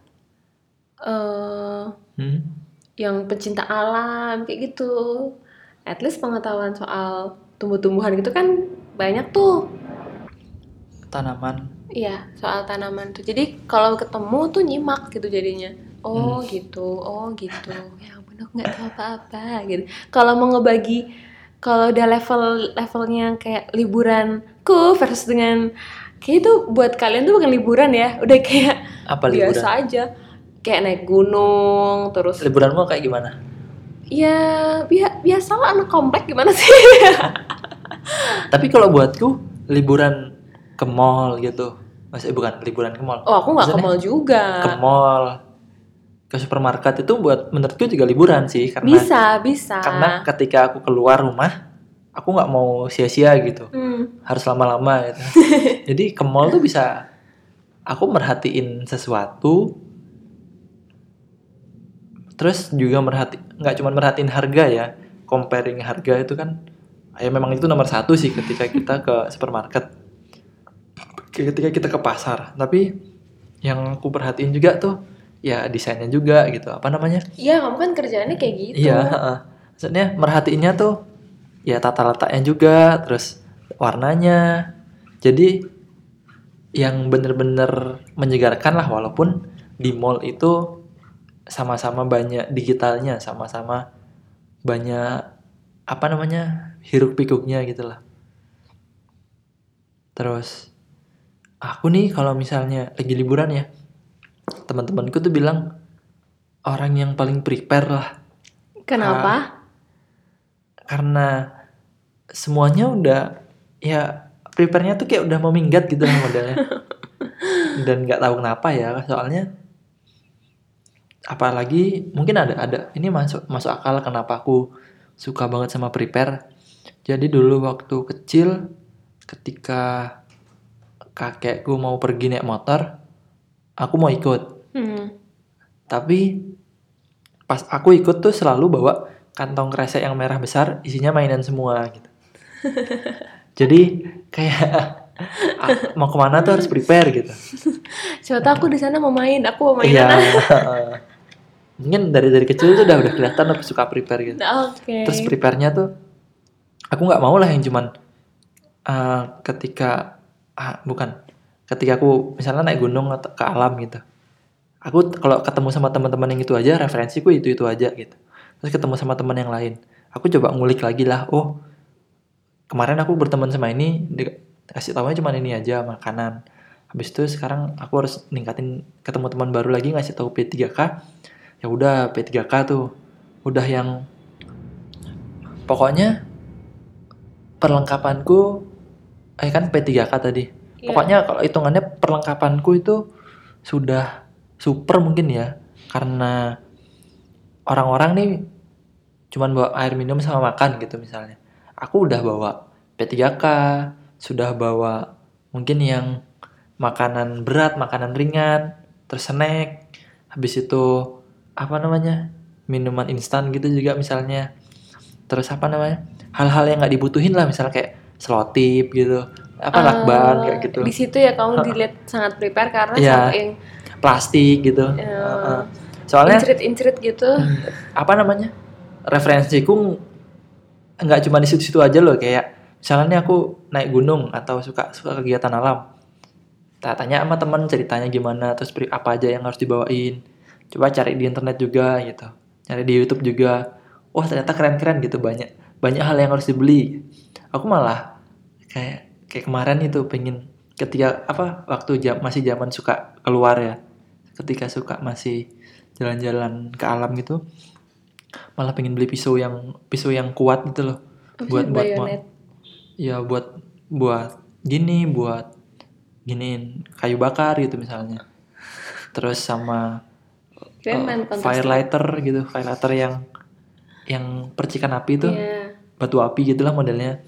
Speaker 2: eh
Speaker 1: Hmm.
Speaker 2: yang pecinta alam kayak gitu. At least pengetahuan soal tumbuh-tumbuhan gitu kan banyak tuh.
Speaker 1: tanaman
Speaker 2: Iya, soal tanaman tuh. Jadi kalau ketemu tuh nyimak gitu jadinya. Oh gitu, oh gitu. Ya ampun aku nggak tahu apa-apa gitu. Kalau mau ngebagi, kalau udah level levelnya kayak liburanku versus dengan kayak itu buat kalian tuh bukan liburan ya, [laughs] udah kayak
Speaker 1: apa
Speaker 2: biasa
Speaker 1: liburan
Speaker 2: aja. Kayak naik gunung, terus
Speaker 1: liburanmu kayak gimana
Speaker 2: ya bi- biasa lah anak komplek gimana sih? [laughs]
Speaker 1: tapi kalau buatku liburan ke mall gitu masih bukan liburan ke mall
Speaker 2: Oh aku nggak ke mall juga.
Speaker 1: ke mall ke supermarket itu buat menurutku juga liburan sih karena
Speaker 2: Bisa, bisa.
Speaker 1: karena ketika aku keluar rumah aku nggak mau sia-sia gitu
Speaker 2: Hmm.
Speaker 1: harus lama-lama gitu [laughs] jadi ke mall tuh bisa aku merhatiin sesuatu terus juga merhati nggak cuma merhatiin harga ya comparing harga itu kan ya memang itu nomor satu sih ketika kita ke supermarket ketika kita ke pasar tapi yang aku perhatiin juga tuh ya desainnya juga gitu apa namanya
Speaker 2: Iya, kamu kan kerjaannya kayak gitu.
Speaker 1: Iya, maksudnya merhatiinnya tuh ya tata letaknya juga, terus warnanya. Jadi yang bener-bener menyegarkan lah walaupun di mall itu sama-sama banyak digitalnya, sama-sama banyak apa namanya hiruk pikuknya gitu lah. Terus aku nih kalau misalnya lagi liburan ya, teman-temanku tuh bilang orang yang paling prepare lah.
Speaker 2: Kenapa?
Speaker 1: karena semuanya udah ya prepare-nya tuh kayak udah mau minggat gitu lah modelnya. [laughs] Dan nggak tahu kenapa ya soalnya apalagi mungkin ada ada ini masuk masuk akal kenapa aku suka banget sama prepare. Jadi dulu waktu kecil ketika kakekku mau pergi naik motor aku mau ikut.
Speaker 2: Hmm.
Speaker 1: tapi pas aku ikut tuh selalu bawa kantong kresek yang merah besar isinya mainan semua gitu. [laughs] Jadi kayak [laughs] ah, mau ke mana tuh harus prepare gitu.
Speaker 2: Siapa tahu aku di sana mau main, aku mau main.
Speaker 1: Iya. [laughs] Mungkin dari dari kecil tuh udah udah kelihatan aku suka prepare gitu.
Speaker 2: Oke.
Speaker 1: terus prepare-nya tuh aku nggak mau lah yang cuman uh, ketika ah, bukan ketika aku misalnya naik gunung atau ke alam gitu aku kalau ketemu sama teman-teman yang itu aja referensiku itu itu aja gitu. Terus ketemu sama teman yang lain aku coba ngulik lagi lah oh kemarin aku berteman sama ini dikasih tahunya cuma ini aja makanan. Habis itu sekarang aku harus ningkatin ketemu teman baru lagi ngasih tahu P3K ya udah P3K tuh udah yang pokoknya perlengkapanku eh kan P3K tadi
Speaker 2: Iya.
Speaker 1: pokoknya kalau hitungannya perlengkapanku itu sudah super mungkin ya. Karena orang-orang nih cuman bawa air minum sama makan gitu misalnya. Aku udah bawa P3K sudah bawa mungkin yang makanan berat makanan ringan terus snack. Habis itu apa namanya minuman instan gitu juga misalnya. Terus apa namanya hal-hal yang nggak dibutuhin lah misalnya kayak selotip gitu apa lakban
Speaker 2: Eh,
Speaker 1: kayak gitu.
Speaker 2: Di situ ya kamu dilihat sangat prepare karena sampai yang
Speaker 1: plastik gitu.
Speaker 2: Eh,
Speaker 1: Heeh. soalnya
Speaker 2: incrit-incrit gitu.
Speaker 1: apa namanya? Referensiku nggak cuma di situ-situ aja loh kayak misalnya nih aku naik gunung atau suka suka kegiatan alam. Tak tanya sama teman ceritanya gimana terus apa aja yang harus dibawain. Coba cari di internet juga gitu. Cari di YouTube juga. Wah ternyata keren-keren gitu banyak banyak hal yang harus dibeli. Aku malah kayak kayak kemarin itu pengen ketika apa waktu jam masih zaman suka keluar ya ketika suka masih jalan-jalan ke alam gitu malah pengen beli pisau yang pisau yang kuat gitu loh. Buat buat buat
Speaker 2: bayonet.
Speaker 1: ya buat buat gini buat giniin kayu bakar gitu misalnya. Terus sama eh,
Speaker 2: main Counter
Speaker 1: firelighter gitu firelighter yang yang percikan api itu
Speaker 2: Iya.
Speaker 1: batu api gitulah modelnya.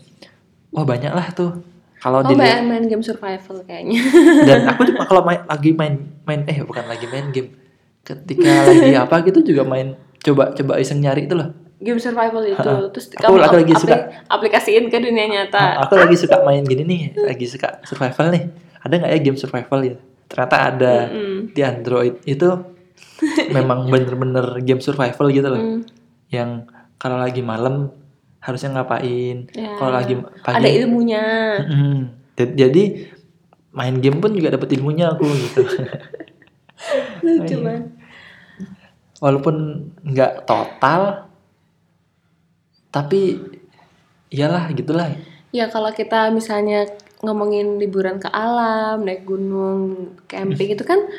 Speaker 1: Wah banyak lah tuh kalau
Speaker 2: Oh,
Speaker 1: dilihat
Speaker 2: main, main game survival kayaknya. [laughs]
Speaker 1: dan aku juga [laughs] kalau main lagi main main eh bukan lagi main game ketika lagi [laughs] apa gitu juga main coba coba iseng nyari itu loh
Speaker 2: game survival itu. Terus
Speaker 1: Aku
Speaker 2: kamu
Speaker 1: lagi- lagi
Speaker 2: apli-
Speaker 1: suka.
Speaker 2: aplikasiin ke dunia nyata.
Speaker 1: aku lagi suka main gini nih lagi suka survival nih ada nggak ya game survival ya ternyata ada
Speaker 2: Mm-mm.
Speaker 1: di Android itu memang bener-bener game survival gitu loh
Speaker 2: Mm.
Speaker 1: yang kalau lagi malam harusnya ngapain
Speaker 2: Ya.
Speaker 1: kalau lagi pagi
Speaker 2: Ada ilmunya.
Speaker 1: Mm-mm. Ja- jadi main game pun juga dapat ilmunya aku gitu [laughs]
Speaker 2: Lucu
Speaker 1: Iya.
Speaker 2: banget.
Speaker 1: walaupun nggak total tapi iyalah gitulah
Speaker 2: Ya kalau kita misalnya ngomongin liburan ke alam, naik gunung, camping [laughs] itu kan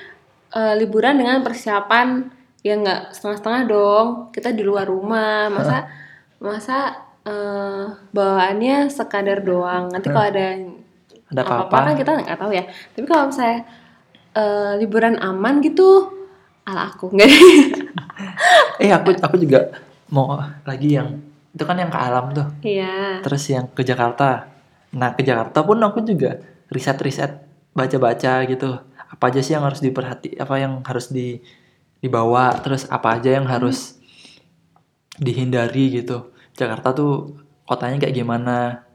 Speaker 2: eh, liburan dengan persiapan yang nggak setengah-setengah dong. Kita di luar rumah, masa masa eh, bawaannya sekadar doang. Nanti kalau ada
Speaker 1: ada
Speaker 2: apa-apa kan kita nggak tahu ya. Tapi kalau misalnya eh, liburan aman gitu, ala aku [laughs] nggak.
Speaker 1: eh aku aku juga mau lagi yang itu kan yang ke alam tuh
Speaker 2: Iya.
Speaker 1: terus yang ke Jakarta nah ke Jakarta pun aku juga riset-riset baca-baca gitu apa aja sih yang harus diperhati apa yang harus di dibawa terus apa aja yang harus dihindari gitu Jakarta tuh kotanya kayak gimana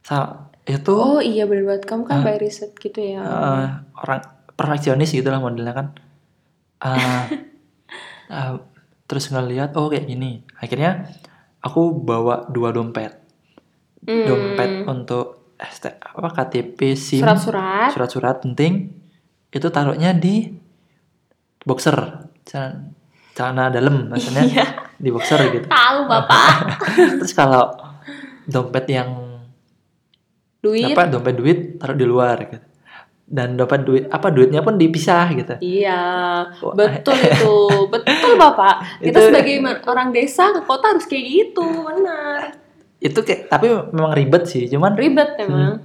Speaker 1: Sa itu
Speaker 2: Oh iya bener banget. Kamu kan
Speaker 1: Hah?
Speaker 2: by riset gitu ya.
Speaker 1: eh, orang perfeksionis gitu lah modelnya kan Eh, eh, [laughs] terus ngeliat oh kayak gini akhirnya aku bawa dua dompet
Speaker 2: Hmm.
Speaker 1: dompet untuk ST, apa KTP SIM
Speaker 2: Surat-surat.
Speaker 1: surat-surat penting itu taruhnya di boxer celana, celana dalam maksudnya [laughs]
Speaker 2: Iya.
Speaker 1: Di boxer gitu
Speaker 2: Tahu bapak. [laughs]
Speaker 1: terus kalau dompet yang
Speaker 2: Duit.
Speaker 1: apa dompet duit taruh di luar gitu dan dompet duit apa duitnya pun dipisah gitu
Speaker 2: Iya, betul [laughs] itu, betul bapak. Kita
Speaker 1: Itu-
Speaker 2: sebagai orang desa ke kota harus kayak gitu, benar.
Speaker 1: itu kayak tapi memang ribet sih cuman
Speaker 2: Ribet emang.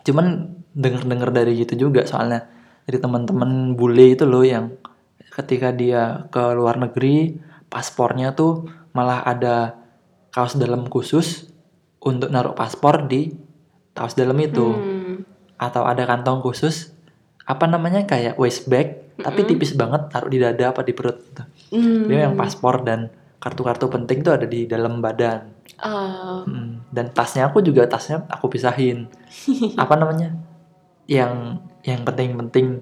Speaker 1: cuman denger-denger dari gitu juga soalnya dari teman-teman bule itu loh yang ketika dia ke luar negeri paspornya tuh malah ada kaos dalam khusus untuk naruh paspor di kaos dalam itu
Speaker 2: Hmm.
Speaker 1: atau ada kantong khusus apa namanya kayak waist bag tapi tipis banget taruh di dada apa di perut gitu.
Speaker 2: Hmm.
Speaker 1: Dia yang paspor dan kartu-kartu penting tuh ada di dalam badan.
Speaker 2: Ah,
Speaker 1: Mm, Dan tasnya aku juga tasnya aku pisahin. [laughs] Apa namanya? Yang yang penting-penting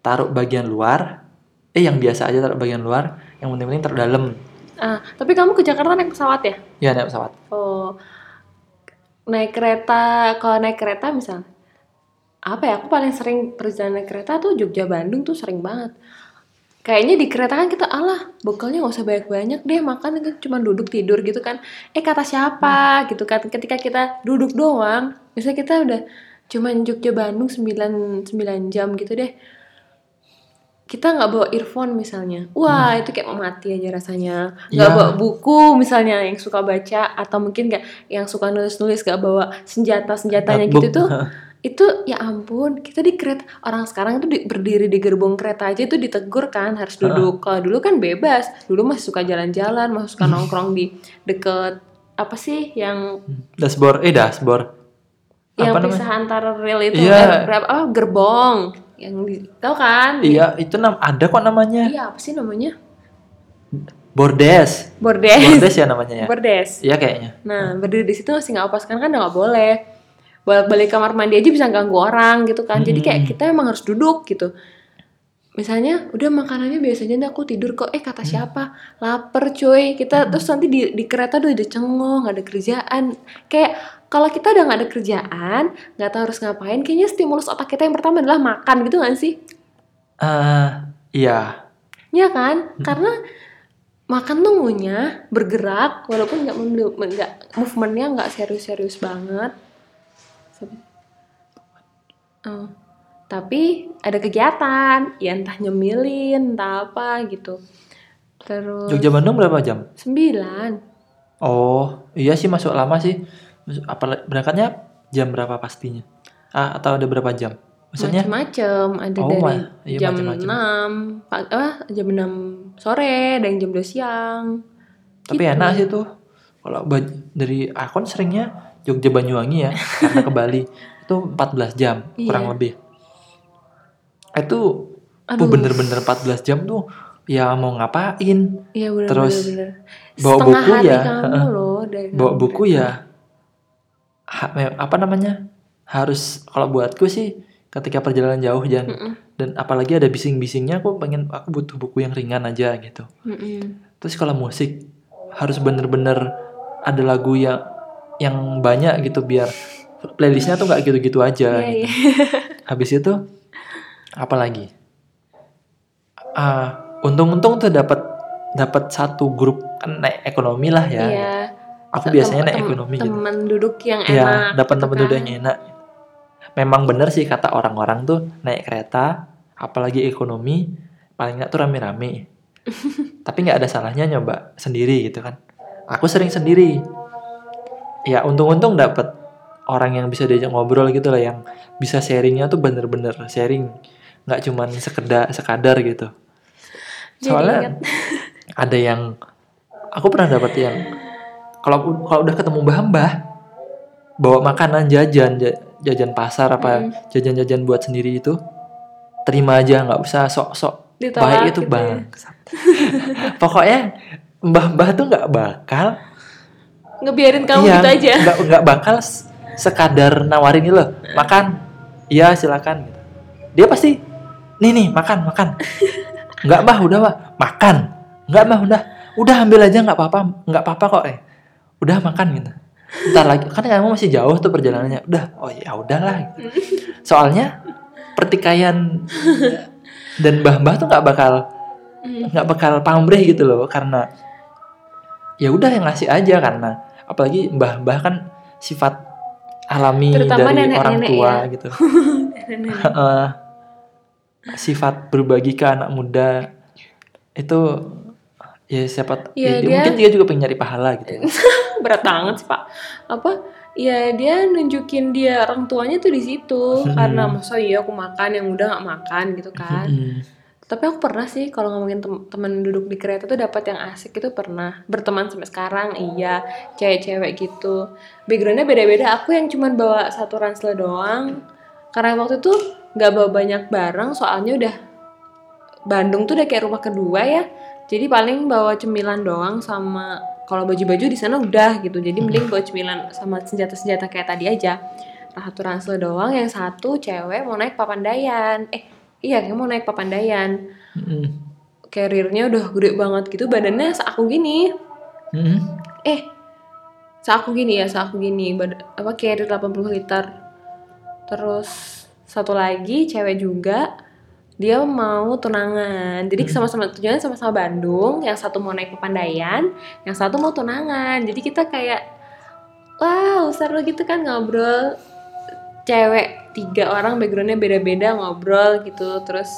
Speaker 1: taruh bagian luar. Eh yang biasa aja taruh bagian luar, yang penting-penting taruh dalam.
Speaker 2: ah, tapi kamu ke Jakarta naik pesawat ya?
Speaker 1: Ya naik pesawat.
Speaker 2: Oh, naik kereta. Kalau naik kereta misal, apa ya? Aku paling sering perjalanan naik kereta tuh Jogja Bandung tuh sering banget. Kayaknya di kereta kan kita alah bekalnya nggak usah banyak-banyak deh makan kan cuma duduk tidur gitu kan. Eh kata siapa gitu kan? Ketika kita duduk doang, misalnya kita udah cuman Jogja Bandung 9 9 jam gitu deh. Kita nggak bawa earphone misalnya, wah itu kayak mau mati aja rasanya. Nggak
Speaker 1: Ya.
Speaker 2: bawa buku misalnya yang suka baca atau mungkin nggak yang suka nulis-nulis nggak bawa senjata senjatanya gitu
Speaker 1: Notebook.
Speaker 2: tuh [laughs] itu ya ampun kita di kereta orang sekarang itu di- berdiri di gerbong kereta aja itu ditegur kan harus duduk kalau dulu kan bebas dulu masih suka jalan-jalan masih suka [laughs] nongkrong di deket apa sih yang
Speaker 1: Dashboard, eh dashboard.
Speaker 2: yang
Speaker 1: Apa namanya?
Speaker 2: pisah antara rel itu
Speaker 1: Iya.
Speaker 2: eh, berapa apa gerbong yang di, tahu kan
Speaker 1: Iya, itu nam ada kok namanya.
Speaker 2: iya apa sih namanya
Speaker 1: Bordes.
Speaker 2: bordes
Speaker 1: Bordes ya namanya ya.
Speaker 2: bordes
Speaker 1: Iya kayaknya.
Speaker 2: Nah, berdiri di situ masih nggak apa sekarang kan udah nggak boleh. Balik-balik kamar mandi aja bisa ganggu orang gitu kan. Jadi kayak
Speaker 1: Hmm.
Speaker 2: kita emang harus duduk gitu. Misalnya, udah makanannya biasanya nih aku tidur kok. Eh kata siapa? Laper cuy. Kita terus nanti di, di kereta udah ada cengong, ada kerjaan. Kayak kalau kita udah nggak ada kerjaan, nggak tahu harus ngapain. Kayaknya stimulus otak kita yang pertama adalah makan gitu nggak sih?
Speaker 1: Eh, iya.
Speaker 2: Iya kan? Karena makan tuh ngunyah, bergerak, walaupun nggak nggak movementnya nggak serius-serius banget. Oh. Tapi ada kegiatan, ya entah nyemilin, entah apa gitu. Terus
Speaker 1: Jogja Bandung berapa jam?
Speaker 2: sembilan.
Speaker 1: Oh, iya sih masuk lama sih. Apa berangkatnya jam berapa pastinya? Ah, atau ada berapa jam? Maksudnya?
Speaker 2: Macem-macem, ada
Speaker 1: Oh,
Speaker 2: dari
Speaker 1: ma- iya,
Speaker 2: jam
Speaker 1: macem-macem.
Speaker 2: 6, pa- apa, jam 6 sore, ada yang jam 2 siang.
Speaker 1: Tapi
Speaker 2: Gitu.
Speaker 1: enak sih tuh. Kalau dari akun seringnya Jogja Banyuwangi ya, [laughs] karena ke Bali itu 14 jam kurang
Speaker 2: Iya.
Speaker 1: lebih. Itu
Speaker 2: Aduh.
Speaker 1: tuh bener-bener 14 jam tuh ya mau ngapain?
Speaker 2: Iya bener
Speaker 1: Terus
Speaker 2: bener, bener.
Speaker 1: bawa
Speaker 2: Setengah
Speaker 1: buku
Speaker 2: hari
Speaker 1: ya,
Speaker 2: kamu loh dari
Speaker 1: Bawa buku ya ha- apa namanya? Harus kalau buatku sih ketika perjalanan jauh jangan
Speaker 2: Mm-mm,
Speaker 1: dan apalagi ada bising-bisingnya aku pengen aku butuh buku yang ringan aja gitu.
Speaker 2: mm-mm.
Speaker 1: Terus kalau musik harus bener-bener ada lagu yang yang banyak gitu biar playlistnya tuh nggak gitu-gitu aja.
Speaker 2: Iya,
Speaker 1: gitu.
Speaker 2: iya. [laughs]
Speaker 1: Habis itu apa lagi? Ah, untung-untung tuh dapat dapat satu grup kan naik ekonomi lah ya.
Speaker 2: Iya.
Speaker 1: Aku
Speaker 2: Tem-
Speaker 1: biasanya naik
Speaker 2: tem-
Speaker 1: ekonomi gitu.
Speaker 2: Teman duduk yang enak.
Speaker 1: Ya, dapat
Speaker 2: gitu
Speaker 1: tempat
Speaker 2: kan.
Speaker 1: duduk yang enak. Memang bener sih kata orang-orang tuh naik kereta, apalagi ekonomi, paling nggak tuh rame-rame. [laughs] Tapi nggak ada salahnya nyoba sendiri gitu kan. Aku sering sendiri. Ya untung-untung dapat orang yang bisa diajak ngobrol gitu lah, yang bisa sharingnya tuh bener-bener sharing, nggak cuman sekedar sekadar gitu. Soalnya ada yang aku pernah dapat yang kalau kalau udah ketemu mbah-mbah bawa makanan jajan ja- jajan pasar apa
Speaker 2: Mm.
Speaker 1: jajan-jajan buat sendiri itu terima aja nggak usah sok-sok baik itu
Speaker 2: gitu ya.
Speaker 1: bang [laughs] pokoknya mbah-mbah tuh nggak bakal
Speaker 2: Ngebiarin kamu
Speaker 1: iya,
Speaker 2: gitu aja.
Speaker 1: nggak nggak bakal sekadar nawarin ini loh makan iya silakan gitu. dia pasti nih nih makan makan [laughs] nggak bah udah bah makan nggak bah udah udah ambil aja nggak apa-apa nggak apa-apa kok eh udah makan gitu ntar lagi kan kamu masih jauh tuh perjalanannya udah oh ya udahlah gitu. soalnya pertikaian dan mbah-mbah tuh nggak bakal
Speaker 2: Mm.
Speaker 1: nggak bakal pamrih gitu loh karena ya udah yang ngasih aja karena apalagi mbah-mbah kan sifat alami
Speaker 2: Terutama
Speaker 1: dari
Speaker 2: nenek-nenek
Speaker 1: orang tua
Speaker 2: ya.
Speaker 1: gitu [laughs] Heeh. sifat berbagi ke anak muda itu ya siapa ya, dia
Speaker 2: dia-
Speaker 1: mungkin dia juga pengen nyari pahala gitu [laughs]
Speaker 2: Berat banget sih, Pak. Apa? Ya dia nunjukin dia orang tuanya tuh di situ
Speaker 1: Hmm.
Speaker 2: karena masa iya aku makan yang udah nggak makan gitu kan.
Speaker 1: Mm-mm.
Speaker 2: Tapi aku pernah sih kalau ngomongin tem- temen duduk di kereta tuh dapat yang asik itu pernah. Berteman sampai sekarang iya, cewek-cewek gitu. Backgroundnya beda-beda. Aku yang cuman bawa satu ransel doang. Karena waktu itu nggak bawa banyak barang soalnya udah Bandung tuh udah kayak rumah kedua ya jadi paling bawa cemilan doang sama kalau baju-baju di sana udah gitu. Jadi mending bawa cemilan sama senjata-senjata kayak tadi aja. Satu ransel doang yang satu cewek mau naik papandayan eh iya kayak mau naik papandayan
Speaker 1: Mm-mm.
Speaker 2: carrier-nya udah gede banget gitu badannya seaku gini.
Speaker 1: Mm-mm.
Speaker 2: eh seaku gini ya seaku gini. Bad- apa carrier 80 liter. Terus satu lagi cewek juga dia mau tunangan. Jadi sama-sama tujuannya sama-sama Bandung yang satu mau naik pepandayan yang satu mau tunangan. Jadi kita kayak wow seru gitu kan ngobrol. Cewek tiga orang backgroundnya beda-beda ngobrol gitu. Terus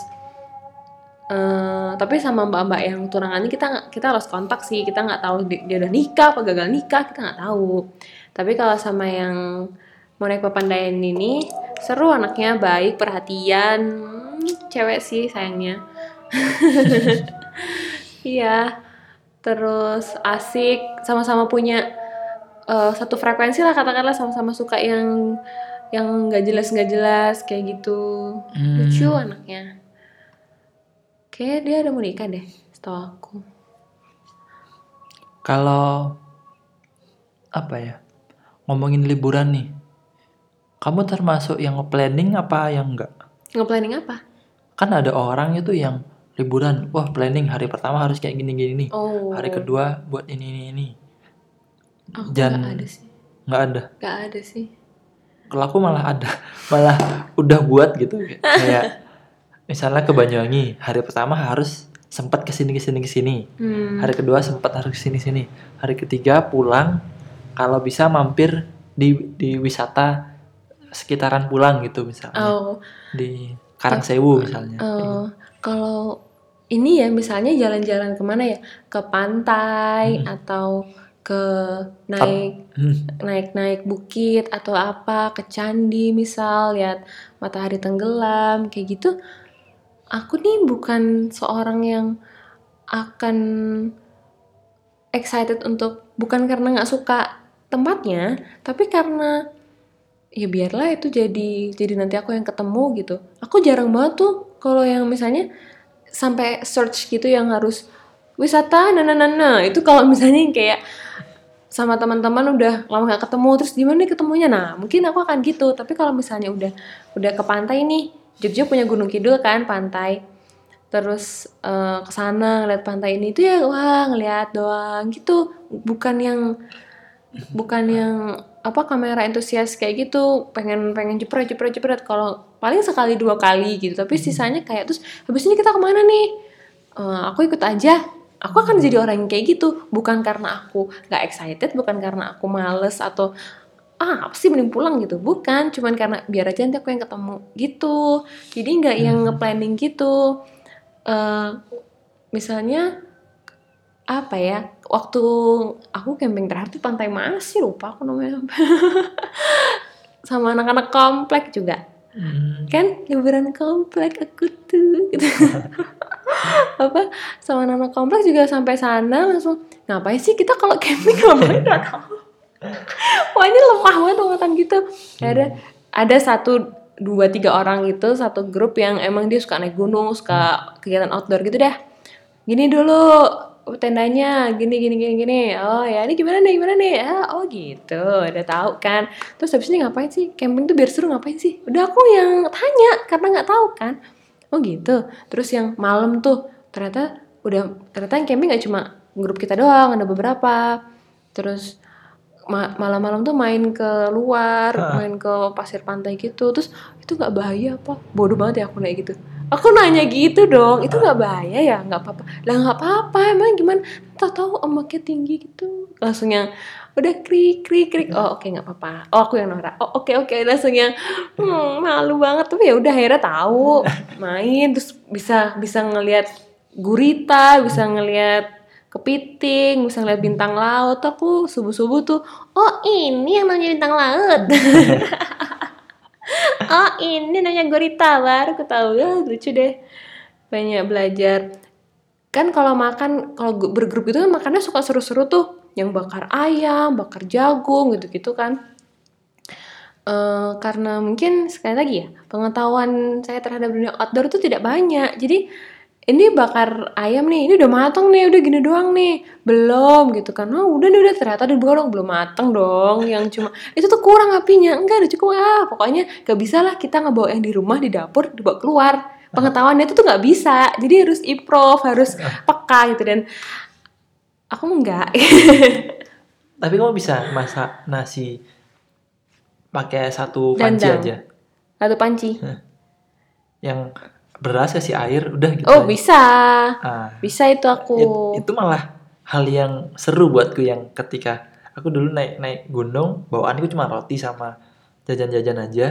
Speaker 2: eh tapi sama mbak-mbak yang tunangan ini kita kita harus kontak sih. Kita nggak tahu di- dia udah nikah apa gagal nikah kita nggak tahu. Tapi kalau sama yang mau naik pepandayan ini seru anaknya baik perhatian. Hmm, cewek sih sayangnya [laughs] iya terus asik sama-sama punya eh, satu frekuensi lah katakanlah sama-sama suka yang yang nggak jelas nggak jelas kayak gitu
Speaker 1: Hmm.
Speaker 2: lucu anaknya kayak dia ada mau nikah deh setahu aku
Speaker 1: Kalau apa ya? Ngomongin liburan nih. Kamu termasuk yang planning apa yang enggak?
Speaker 2: nge-planning apa
Speaker 1: Kan ada orang itu yang liburan, wah planning hari pertama harus kayak gini-gini nih.
Speaker 2: oh
Speaker 1: Hari kedua buat ini ini ini.
Speaker 2: aku
Speaker 1: Jan-
Speaker 2: nggak ada sih
Speaker 1: Nggak ada.
Speaker 2: nggak ada sih
Speaker 1: Kalau aku malah ada, [laughs] malah udah buat gitu kayak misalnya ke Banyuwangi, hari pertama harus sempat ke sini ke sini ke sini.
Speaker 2: hmm.
Speaker 1: Hari kedua sempat harus ke sini sini. Hari ketiga pulang kalau bisa mampir di di wisata sekitaran pulang gitu misalnya.
Speaker 2: oh
Speaker 1: Di Karangsewu misalnya.
Speaker 2: Eh, kalau ini ya misalnya jalan-jalan ke mana ya ke pantai
Speaker 1: Hmm.
Speaker 2: atau ke naik
Speaker 1: Hmm.
Speaker 2: naik-naik bukit atau apa ke candi misal lihat matahari tenggelam kayak gitu aku nih bukan seorang yang akan excited untuk bukan karena nggak suka tempatnya tapi karena ya biarlah itu jadi jadi nanti aku yang ketemu gitu. Aku jarang banget tuh kalau yang misalnya sampai search gitu yang harus wisata nah, nah. itu kalau [laughs] misalnya kayak sama teman-teman udah lama nggak ketemu terus di mana nih ketemunya? Nah mungkin aku akan gitu. Tapi kalau misalnya udah udah ke pantai nih Jogja punya Gunung Kidul kan pantai. Terus eh, ke sana ngeliat pantai ini tuh ya wah ngeliat doang gitu. Bukan yang bukan yang apa kamera entusias kayak gitu pengen pengen jepret jepret jepret. Kalau paling sekali dua kali gitu tapi sisanya kayak terus habis ini kita ke mana nih? Eh, aku ikut aja. Aku akan jadi orang yang kayak gitu. Bukan karena aku nggak excited bukan karena aku males atau ah apa sih mending pulang gitu. Bukan cuman karena biar aja nanti aku yang ketemu gitu. Jadi nggak yang nge-planning gitu. Eh, misalnya apa ya waktu aku camping terakhir tuh pantai mana sih lupa aku namanya [laughs] sama anak-anak komplek juga.
Speaker 1: Hmm.
Speaker 2: kan liburan komplek aku tuh gitu. [laughs] apa sama anak komplek juga sampai sana langsung ngapain sih kita kalau camping ngapain [laughs] wah ini lemah banget ngomong gitu. Ada ada satu dua tiga orang gitu satu grup yang emang dia suka naik gunung suka kegiatan outdoor gitu dah. Gini dulu tendanya gini gini gini gini. Oh ya ini gimana nih gimana nih? Ah, oh gitu. Udah tahu kan. Terus habis ini ngapain sih? Camping tuh biar seru ngapain sih? Udah aku yang tanya karena nggak tahu kan. Oh gitu. Terus yang malam tuh ternyata udah ternyata yang camping nggak cuma grup kita doang ada beberapa. Terus ma- malam-malam tuh main ke luar main ke pasir pantai gitu. Terus itu nggak bahaya apa? Bodoh banget ya aku naik gitu aku nanya gitu dong itu nggak bahaya ya? Nggak apa-apa. Lah nggak apa-apa emang gimana? Tahu tahu ombaknya tinggi gitu. Langsung yang udah krik krik krik. Oh oke nggak apa-apa. Oh aku yang norak. Oh oke oke. Langsung yang hmm, malu banget. Tapi ya udah akhirnya tahu. Main terus bisa bisa ngelihat gurita bisa ngelihat kepiting bisa ngeliat bintang laut. Aku subuh subuh tuh oh ini yang namanya bintang laut [laughs] oh ini namanya gurita baru aku tahu. Ya lucu deh. Banyak belajar. Kan kalau makan kalau bergrup itu kan makannya suka seru-seru tuh. Yang bakar ayam bakar jagung gitu-gitu kan. Eh, karena mungkin sekali lagi ya pengetahuan saya terhadap dunia outdoor itu tidak banyak. Jadi ini bakar ayam nih, ini udah matang nih, udah gini doang nih, belum gitu kan? Oh udah nih udah ternyata udah dong belum matang dong, yang cuma [laughs] itu tuh kurang apinya, enggak udah cukup ah pokoknya gak bisa lah kita ngebawa yang di rumah di dapur dibawa keluar [laughs] pengetahuannya itu tuh nggak bisa, jadi harus improv, harus [laughs] peka gitu dan aku enggak.
Speaker 1: Tapi kamu bisa masak nasi pakai satu panci
Speaker 2: Dandang.
Speaker 1: aja.
Speaker 2: Satu panci.
Speaker 1: Yang beras kasih air udah gitu.
Speaker 2: Oh
Speaker 1: aja.
Speaker 2: bisa,
Speaker 1: Ah,
Speaker 2: bisa itu aku.
Speaker 1: it- itu malah hal yang seru buatku yang ketika aku dulu naik naik gunung bawaanku cuma roti sama jajan-jajan aja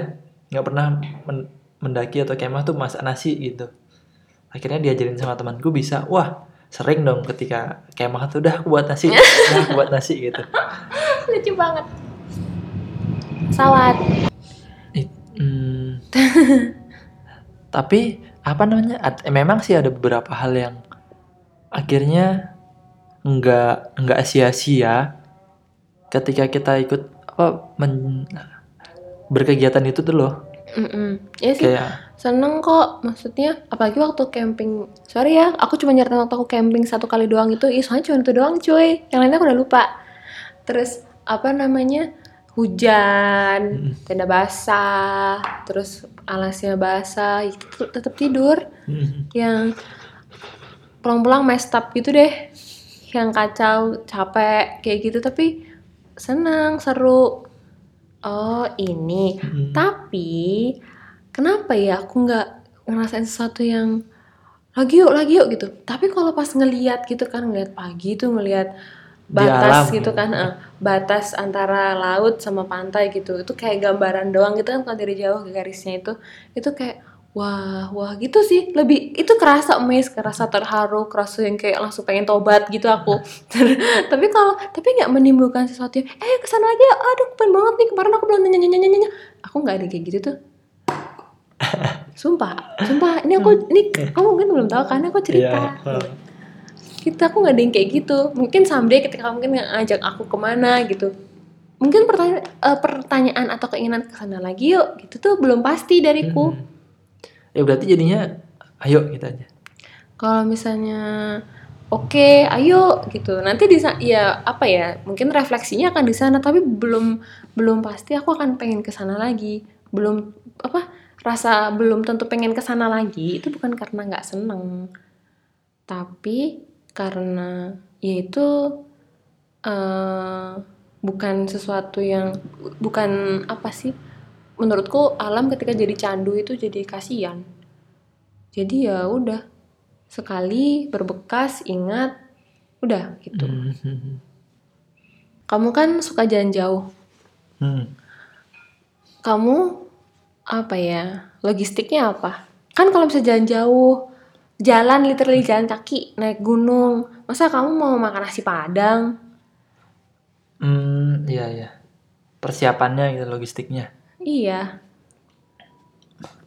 Speaker 1: nggak pernah men- mendaki atau kemah tuh masak nasi gitu akhirnya diajarin sama temanku bisa wah sering dong ketika kemah tuh udah aku buat nasi [laughs] udah aku buat nasi gitu
Speaker 2: Lucu banget. Pesawat.
Speaker 1: It- hmm. [laughs] tapi apa namanya eh, memang sih ada beberapa hal yang akhirnya nggak nggak sia-sia ketika kita ikut apa men- berkegiatan itu tuh loh
Speaker 2: Mm-mm. Ya sih,
Speaker 1: kayak
Speaker 2: seneng kok. Maksudnya, apalagi waktu camping. Sorry ya, aku cuma nyeritain waktu aku camping satu kali doang itu. Ih, soalnya cuma itu doang cuy. Yang lainnya aku udah lupa. Terus, apa namanya, hujan,
Speaker 1: Mm.
Speaker 2: tenda basah, terus alasnya basah, itu tetap tidur.
Speaker 1: hmm,
Speaker 2: Yang pulang-pulang messed up gitu deh. Yang kacau, capek, kayak gitu. Tapi senang, seru. Oh, ini.
Speaker 1: hmm.
Speaker 2: Tapi kenapa ya aku nggak ngerasain sesuatu yang lagi yuk lagi yuk gitu. Tapi kalau pas ngeliat gitu kan ngeliat pagi tuh ngeliat batas
Speaker 1: alam.
Speaker 2: gitu kan, eh, batas antara laut sama pantai gitu. Itu kayak gambaran doang gitu kan kalau dari jauh garisnya itu. Itu kayak wah wah gitu sih. Lebih itu kerasa amazed kerasa terharu kerasa yang kayak langsung pengen tobat gitu aku. [laughs] Tapi kalau tapi nggak menimbulkan sesuatu yang eh ke sana lagi ya aduh aku pengen banget nih. Kemarin aku belum nanya nanya nanya nanya. Aku nggak ada kayak gitu tuh. [laughs] Sumpah sumpah. Ini aku ini kamu mungkin belum tahu kan aku cerita.
Speaker 1: Iya, eh.
Speaker 2: Kita aku nggak ada yang kayak gitu. Mungkin someday ketika kamu mungkin ngajak aku ke mana gitu. Mungkin pertanyaan pertanyaan atau keinginan ke sana lagi yuk gitu tuh belum pasti dariku.
Speaker 1: Hmm. ya berarti jadinya ayo kita aja.
Speaker 2: Kalau misalnya oke ayo gitu. Nanti di ya apa ya mungkin refleksinya akan di sana tapi belum belum pasti aku akan pengen ke sana lagi. Belum apa rasa belum tentu pengen ke sana lagi itu bukan karena nggak seneng. Tapi karena ya itu eh, bukan sesuatu yang bukan apa sih menurutku alam ketika jadi candu itu jadi kasihan jadi ya udah sekali berbekas ingat udah gitu
Speaker 1: Hmm.
Speaker 2: kamu kan suka jalan jauh
Speaker 1: Hmm.
Speaker 2: kamu apa ya logistiknya apa kan kalau bisa jalan jauh jalan literally jalan kaki naik gunung masa kamu mau makan nasi padang
Speaker 1: Hmm, iya iya. Persiapannya gitu logistiknya.
Speaker 2: iya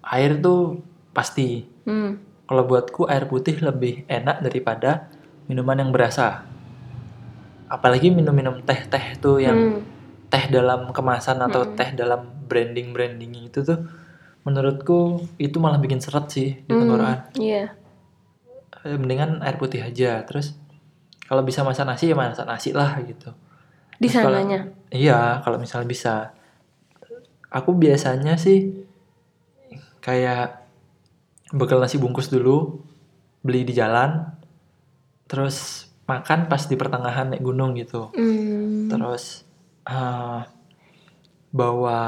Speaker 1: Air tuh pasti.
Speaker 2: hmm.
Speaker 1: Kalau buatku air putih lebih enak daripada minuman yang berasa. Apalagi minum-minum teh-teh tuh yang
Speaker 2: Hmm.
Speaker 1: teh dalam kemasan atau
Speaker 2: Mm-mm.
Speaker 1: teh dalam branding-branding itu tuh menurutku itu malah bikin seret sih di
Speaker 2: Hmm,
Speaker 1: tenggorokan.
Speaker 2: iya
Speaker 1: Eh, Mendingan air putih aja. Terus kalau bisa masak nasi ya masak nasi lah gitu.
Speaker 2: di
Speaker 1: Terus
Speaker 2: sananya
Speaker 1: Iya, kalau misalnya bisa. Aku biasanya sih kayak bekal nasi bungkus dulu, beli di jalan, terus makan pas di pertengahan naik gunung gitu.
Speaker 2: Hmm.
Speaker 1: Terus eh, bawa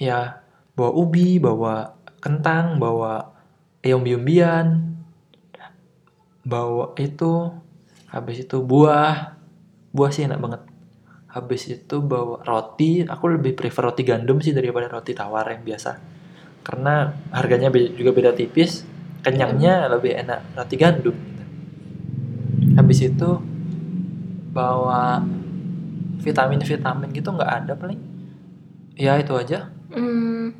Speaker 1: ya bawa ubi, bawa kentang, bawa umbi-umbian, bawa itu, habis itu buah, buah sih enak banget. Habis itu bawa roti, aku lebih prefer roti gandum sih daripada roti tawar yang biasa. Karena harganya be- juga beda tipis, kenyangnya lebih enak roti gandum. gitu. Habis itu bawa vitamin-vitamin gitu nggak ada paling. Ya itu aja.
Speaker 2: Hmm.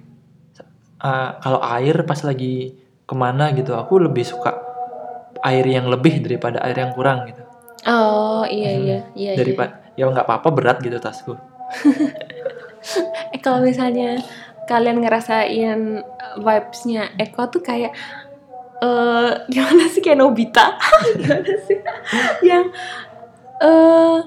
Speaker 1: Eh, kalau air pas lagi ke mana gitu, aku lebih suka air yang lebih daripada air yang kurang gitu.
Speaker 2: oh iya
Speaker 1: Hmm.
Speaker 2: iya iya iya.
Speaker 1: daripada ya nggak apa-apa berat gitu tasku. [laughs]
Speaker 2: Eh kalau misalnya kalian ngerasain uh, vibes-nya Eko tuh kayak eh gimana sih kayak Nobita [laughs] gimana sih yang eh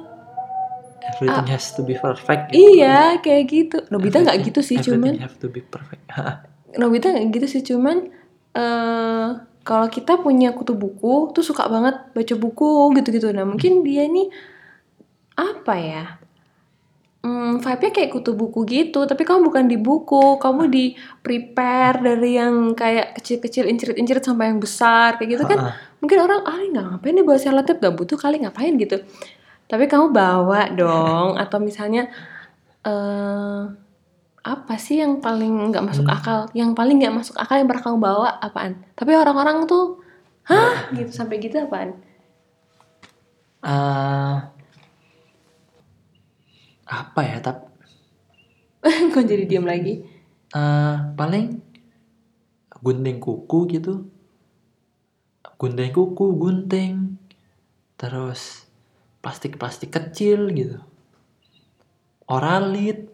Speaker 1: Everything has to be perfect. gitu.
Speaker 2: iya kayak gitu Nobita nggak gitu sih cuman
Speaker 1: Everything have to be perfect. [laughs]
Speaker 2: Nobita nggak gitu sih cuman eh kalau kita punya kutu buku tuh suka banget baca buku gitu-gitu. Nah mungkin dia ini apa ya? Hmm, vibe-nya kayak kutu buku gitu tapi kamu bukan di buku. Kamu di prepare dari yang kayak kecil-kecil incirit-incirit sampai yang besar kayak gitu kan.
Speaker 1: Ha-ha.
Speaker 2: mungkin orang ah ini nggak ngapain nih bawa selotip gak butuh kali ngapain? gitu. Tapi kamu bawa dong. Atau misalnya eh apa sih yang paling nggak masuk
Speaker 1: Hmm.
Speaker 2: akal yang paling nggak masuk akal yang pernah kamu bawa apaan tapi orang-orang tuh hah gitu sampai gitu apaan
Speaker 1: Eh, apa ya? Tapi [laughs]
Speaker 2: kok jadi diam lagi
Speaker 1: eh, paling gunting kuku gitu. Gunting kuku, gunting. Terus plastik-plastik kecil gitu. Oralit.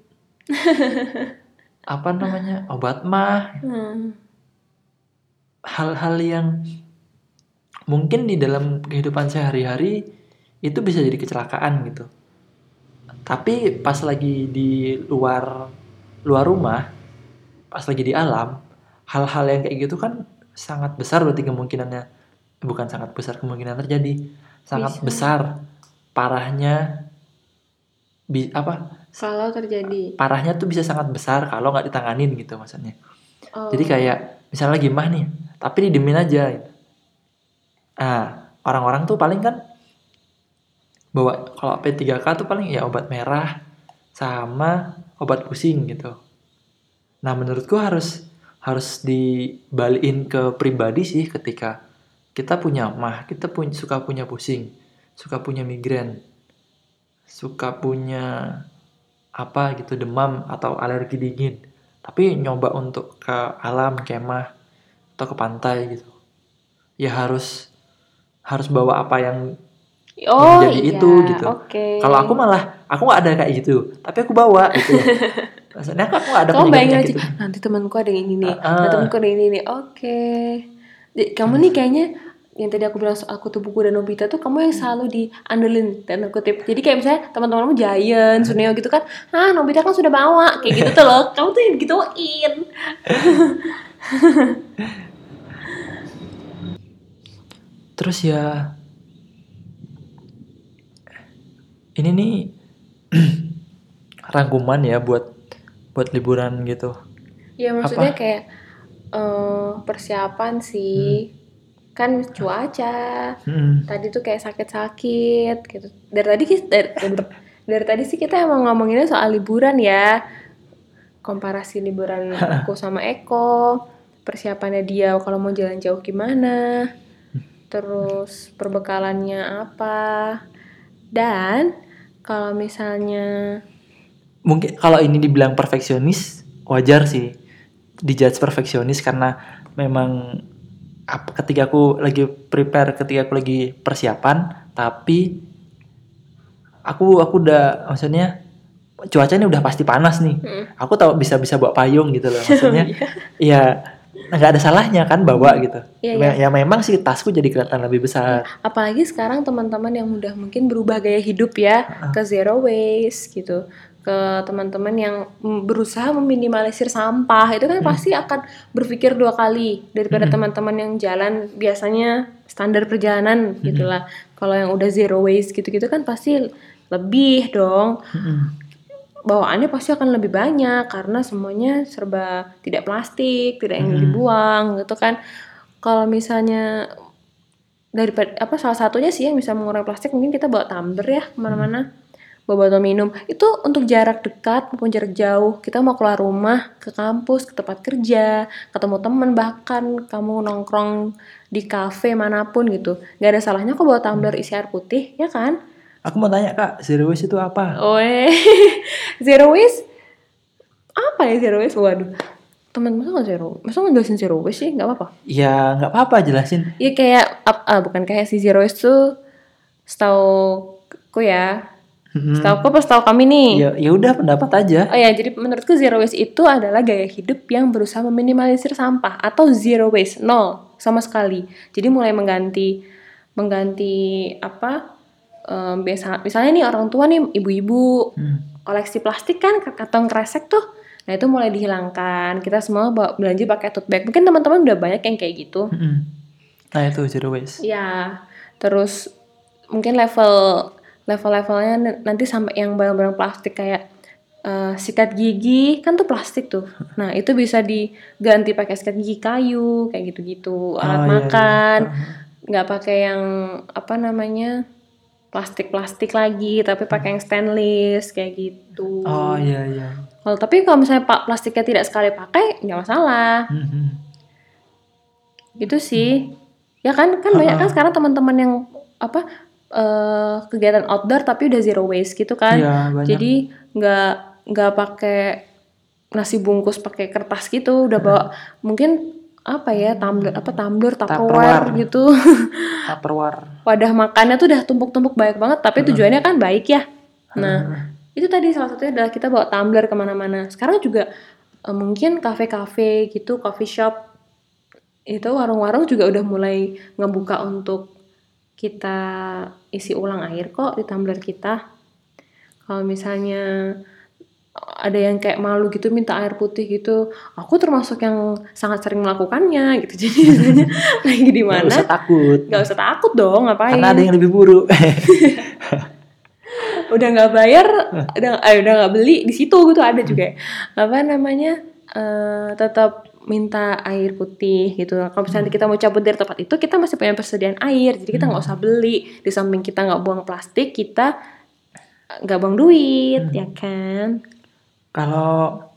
Speaker 1: [laughs] apa namanya? Obat mah.
Speaker 2: Hmm.
Speaker 1: hal-hal yang mungkin di dalam kehidupan sehari-hari itu bisa jadi kecelakaan gitu. Tapi pas lagi di luar luar rumah, pas lagi di alam, hal-hal yang kayak gitu kan sangat besar berarti kemungkinannya bukan sangat besar kemungkinan terjadi, sangat
Speaker 2: Bisa.
Speaker 1: besar parahnya bi apa
Speaker 2: kalau terjadi
Speaker 1: parahnya tuh bisa sangat besar kalau nggak ditanganin gitu maksudnya.
Speaker 2: oh,
Speaker 1: Jadi kayak misalnya lagi mah nih, tapi didiemin aja. gitu. Nah, orang-orang tuh paling kan bawa kalau P3K tuh paling ya obat merah sama obat pusing gitu. Nah, menurutku harus harus dibalikin ke pribadi sih ketika kita punya mah, kita punya suka punya pusing, suka punya migrain, suka punya apa gitu demam atau alergi dingin. Tapi nyoba untuk ke alam kemah atau ke pantai gitu. Ya harus harus bawa apa yang
Speaker 2: oh
Speaker 1: menjadi
Speaker 2: iya
Speaker 1: itu, gitu.
Speaker 2: oke.
Speaker 1: Kalau aku malah aku nggak ada kayak gitu tapi aku bawa gitu. [laughs] Maksudnya aku nggak ada
Speaker 2: kamu bayangin aja nanti temanku ada yang ini nih
Speaker 1: Ah,
Speaker 2: nanti
Speaker 1: ah.
Speaker 2: temanku ada yang ini nih oke. Jadi, kamu nih kayaknya yang tadi aku bilang soal kutu buku dan Nobita tuh kamu yang selalu diandelin dan kutip. Jadi kayak misalnya teman-temanmu Giant, Suneo gitu kan ah Nobita kan sudah bawa kayak gitu tuh loh. [laughs] Kamu tuh yang gituin [laughs]
Speaker 1: terus ya ini nih [clears throat] rangkuman ya buat buat liburan gitu.
Speaker 2: Ya maksudnya
Speaker 1: Apa?
Speaker 2: kayak eh, persiapan sih kan cuaca
Speaker 1: Mm-mm.
Speaker 2: tadi tuh kayak sakit-sakit gitu. Dari tadi dari, dari tadi sih kita emang ngomonginnya soal liburan ya. Komparasi liburan [laughs] aku sama Eko, persiapannya dia kalau mau jalan jauh gimana. Terus perbekalannya apa. Dan kalau misalnya
Speaker 1: mungkin kalau ini dibilang perfeksionis wajar sih dijudge perfeksionis karena memang ketika aku lagi prepare ketika aku lagi persiapan tapi aku aku udah maksudnya cuacanya udah pasti panas nih.
Speaker 2: Mm.
Speaker 1: aku tahu bisa bisa bawa payung gitu loh [laughs] maksudnya. Ya nggak ada salahnya kan bawa gitu.
Speaker 2: Iya,
Speaker 1: Me- ya memang sih tasku jadi kelihatan lebih besar.
Speaker 2: Apalagi sekarang teman-teman yang udah mungkin berubah gaya hidup ya ke zero waste gitu ke teman-teman yang berusaha meminimalisir sampah itu kan pasti akan berpikir dua kali daripada teman-teman yang jalan biasanya standar perjalanan gitulah kalau yang udah zero waste gitu-gitu kan pasti lebih dong
Speaker 1: Mm-mm.
Speaker 2: bawaannya pasti akan lebih banyak karena semuanya serba tidak plastik, tidak yang
Speaker 1: Hmm.
Speaker 2: dibuang gitu kan. Kalau misalnya daripada apa salah satunya sih yang bisa mengurangi plastik mungkin kita bawa tumbler ya ke mana-mana bawa botol minum. Itu untuk jarak dekat maupun jarak jauh. Kita mau keluar rumah ke kampus ke tempat kerja ketemu teman bahkan kamu nongkrong di kafe mana pun gitu. Nggak ada salahnya kok bawa tumbler isi air putih ya kan?
Speaker 1: Aku mau tanya kak zero waste itu apa?
Speaker 2: Oe, [laughs] zero waste? Apa ya zero waste? Waduh, teman-teman nggak zero, masa nggak jelasin zero waste sih? Nggak apa-apa.
Speaker 1: ya nggak apa-apa jelasin.
Speaker 2: Iya kayak, ap- ah, bukan kayak si zero waste tuh, setahu ku ya,
Speaker 1: Mm-mm.
Speaker 2: Setahu aku pas tahu kami nih.
Speaker 1: Ya ya udah pendapat aja.
Speaker 2: Oh ya, jadi menurutku zero waste itu adalah gaya hidup yang berusaha meminimalisir sampah atau zero waste, nol sama sekali. Jadi mulai mengganti mengganti apa? em, biasa misalnya nih orang tua nih ibu-ibu
Speaker 1: Hmm.
Speaker 2: koleksi plastik kan kantong kresek tuh. Nah, itu mulai dihilangkan. Kita semua bawa- belanja pakai tote bag. Mungkin teman-teman udah banyak yang kayak gitu.
Speaker 1: Mm-mm. Nah itu zero waste.
Speaker 2: Ya, terus mungkin level level-levelnya nanti sampai yang barang-barang plastik kayak eh, sikat gigi kan tuh plastik tuh. Nah itu bisa diganti pakai sikat gigi kayu kayak gitu-gitu. Alat
Speaker 1: Oh, iya, iya.
Speaker 2: makan nggak pakai yang apa namanya plastik-plastik lagi, tapi pakai yang stainless kayak gitu.
Speaker 1: Oh iya iya.
Speaker 2: Kalau tapi kalau misalnya pak plastiknya tidak sekali pakai nggak masalah.
Speaker 1: Mhm.
Speaker 2: itu sih ya kan kan banyak kan sekarang teman-teman yang apa eh, kegiatan outdoor tapi udah zero waste gitu kan
Speaker 1: banyak.
Speaker 2: jadi nggak nggak pakai nasi bungkus pakai kertas gitu udah bawa mungkin apa ya tumbler apa tumbler tupperware
Speaker 1: Tupperware.
Speaker 2: gitu [laughs]
Speaker 1: Tupperware.
Speaker 2: wadah makannya tuh udah tumpuk-tumpuk banyak banget tapi tujuannya kan baik ya nah
Speaker 1: Heeh.
Speaker 2: itu tadi salah satunya adalah kita bawa tumbler ke mana-mana sekarang juga eh, mungkin kafe-kafe gitu coffee shop itu warung-warung juga udah mulai ngebuka untuk kita isi ulang air kok di tumbler kita. Kalau misalnya ada yang kayak malu gitu minta air putih gitu aku termasuk yang sangat sering melakukannya gitu. [laughs] Jadi misalnya [laughs] lagi di mana
Speaker 1: usah takut.
Speaker 2: nggak usah takut dong ngapain?
Speaker 1: Karena ada yang lebih buruk. [laughs]
Speaker 2: udah nggak bayar udah eh, udah nggak beli di situ gitu ada juga. Apa namanya eh, tetap minta air putih gitu. Kalau misalnya kita mau cabut dari tempat itu kita masih punya persediaan air. Jadi kita nggak usah beli. Di samping kita nggak buang plastik kita nggak buang duit ya kan?
Speaker 1: Kalau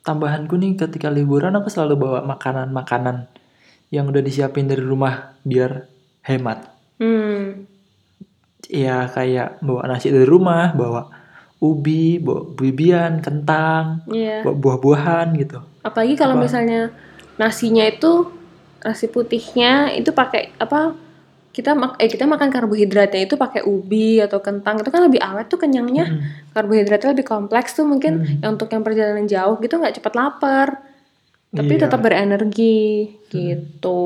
Speaker 1: tambahanku nih ketika liburan aku selalu bawa makanan-makanan yang udah disiapin dari rumah biar hemat.
Speaker 2: hmm.
Speaker 1: Ya kayak bawa nasi dari rumah, bawa ubi, bawa bibian, kentang,
Speaker 2: iya
Speaker 1: bawa buah-buahan gitu.
Speaker 2: apalagi kalau
Speaker 1: Apa?
Speaker 2: misalnya nasinya itu nasi putihnya itu pakai apa kita mak eh kita makan karbohidratnya itu pakai ubi atau kentang itu kan lebih awet tuh kenyangnya
Speaker 1: Mm.
Speaker 2: karbohidratnya lebih kompleks tuh mungkin
Speaker 1: Hmm.
Speaker 2: yang untuk yang perjalanan jauh gitu nggak cepat lapar tapi
Speaker 1: Iya.
Speaker 2: tetap berenergi gitu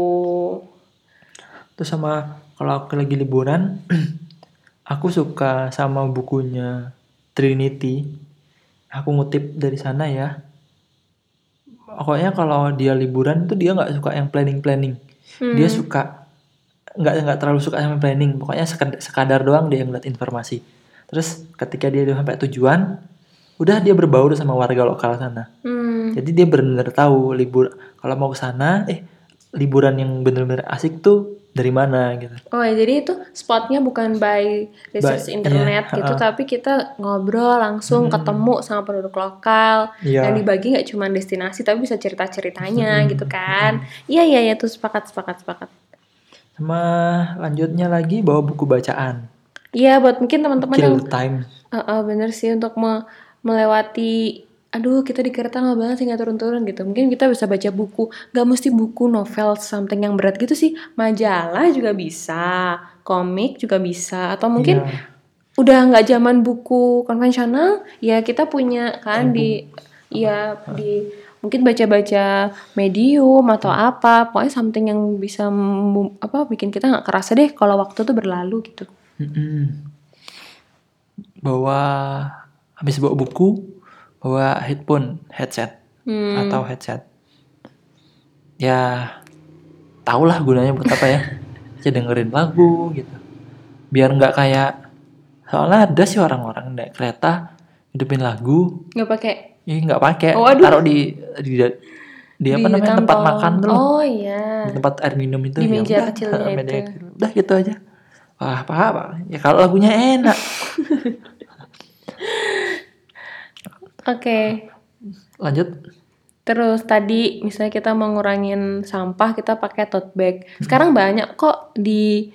Speaker 1: Terus sama kalau aku lagi liburan, [clears throat] aku suka sama bukunya Trinity. Aku ngutip dari sana ya. Pokoknya kalau dia liburan tuh dia nggak suka yang planning-planning. Dia
Speaker 2: Hmm.
Speaker 1: suka nggak nggak terlalu suka sama planning. Pokoknya sekadar, sekadar doang dia ngeliat informasi. Terus ketika dia udah sampai tujuan, udah dia berbaur sama warga lokal sana.
Speaker 2: Hmm.
Speaker 1: Jadi dia benar-benar tahu libur kalau mau ke sana, eh liburan yang benar-benar asik tuh dari mana gitu.
Speaker 2: Oh ya, jadi itu spotnya bukan by research
Speaker 1: By-
Speaker 2: internet
Speaker 1: iya,
Speaker 2: gitu,
Speaker 1: ha-ha.
Speaker 2: tapi kita ngobrol langsung
Speaker 1: Hmm.
Speaker 2: ketemu sama penduduk lokal.
Speaker 1: Iya.
Speaker 2: Yang dibagi nggak cuma destinasi, tapi bisa cerita-ceritanya
Speaker 1: Hmm.
Speaker 2: gitu kan. Iya iya iya tuh sepakat sepakat sepakat.
Speaker 1: Sama lanjutnya lagi bawa buku bacaan.
Speaker 2: Iya buat mungkin teman-teman yang
Speaker 1: Kill time.
Speaker 2: Eh, eh, bener sih untuk me- melewati aduh kita di kereta lama banget sih nggak turun-turun gitu. Mungkin kita bisa baca buku. Nggak mesti buku novel something yang berat gitu sih. Majalah juga bisa komik juga bisa atau mungkin
Speaker 1: Iya.
Speaker 2: udah nggak zaman buku konvensional ya kita punya kan di ya di mungkin baca-baca medium atau apa. Pokoknya something yang bisa apa bikin kita nggak kerasa deh kalau waktu tuh berlalu gitu.
Speaker 1: Mm-mm. Bawa habis bawa buku, bawa headphone, headset
Speaker 2: Hmm.
Speaker 1: atau headset. Ya, tau lah gunanya buat apa ya. [laughs] Ya dengerin lagu gitu. Biar nggak kayak soalnya ada sih orang-orang naik kereta hidupin lagu,
Speaker 2: nggak pakai
Speaker 1: ya nggak pakai,
Speaker 2: Oh, aduh.
Speaker 1: taruh di di di apa
Speaker 2: Di
Speaker 1: namanya tempat makan tuh.
Speaker 2: Oh iya.
Speaker 1: di tempat air minum itu
Speaker 2: Di
Speaker 1: ya
Speaker 2: meja
Speaker 1: udah,
Speaker 2: kecilnya [laughs]
Speaker 1: meja
Speaker 2: itu.
Speaker 1: kecil. udah gitu aja wah apa apa ya kalau lagunya enak [laughs]
Speaker 2: Oke.
Speaker 1: lanjut.
Speaker 2: Terus tadi misalnya kita mau ngurangin sampah kita pakai tote bag. Sekarang banyak kok di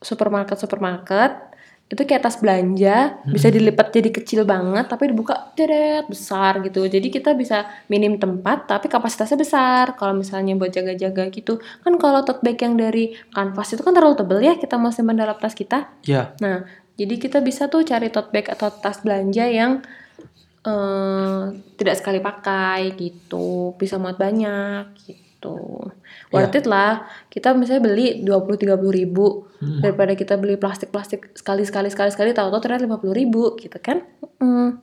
Speaker 2: supermarket-supermarket. Itu kayak tas belanja bisa dilipat jadi kecil banget tapi dibuka deret besar gitu. Jadi kita bisa minim tempat tapi kapasitasnya besar. Kalau misalnya buat jaga-jaga gitu. Kan kalau tote bag yang dari kanvas itu kan terlalu tebel ya kita mau simpan dalam tas kita.
Speaker 1: Ya
Speaker 2: Nah, Jadi kita bisa tuh cari tote bag atau tas belanja yang eh, tidak sekali pakai gitu, bisa muat banyak gitu. Worth it lah. Kita misalnya beli 20-30 ribu
Speaker 1: Hmm.
Speaker 2: daripada kita beli plastik-plastik sekali-sekali sekali-sekali tahu-tahu ternyata 50 ribu gitu kan. Mm.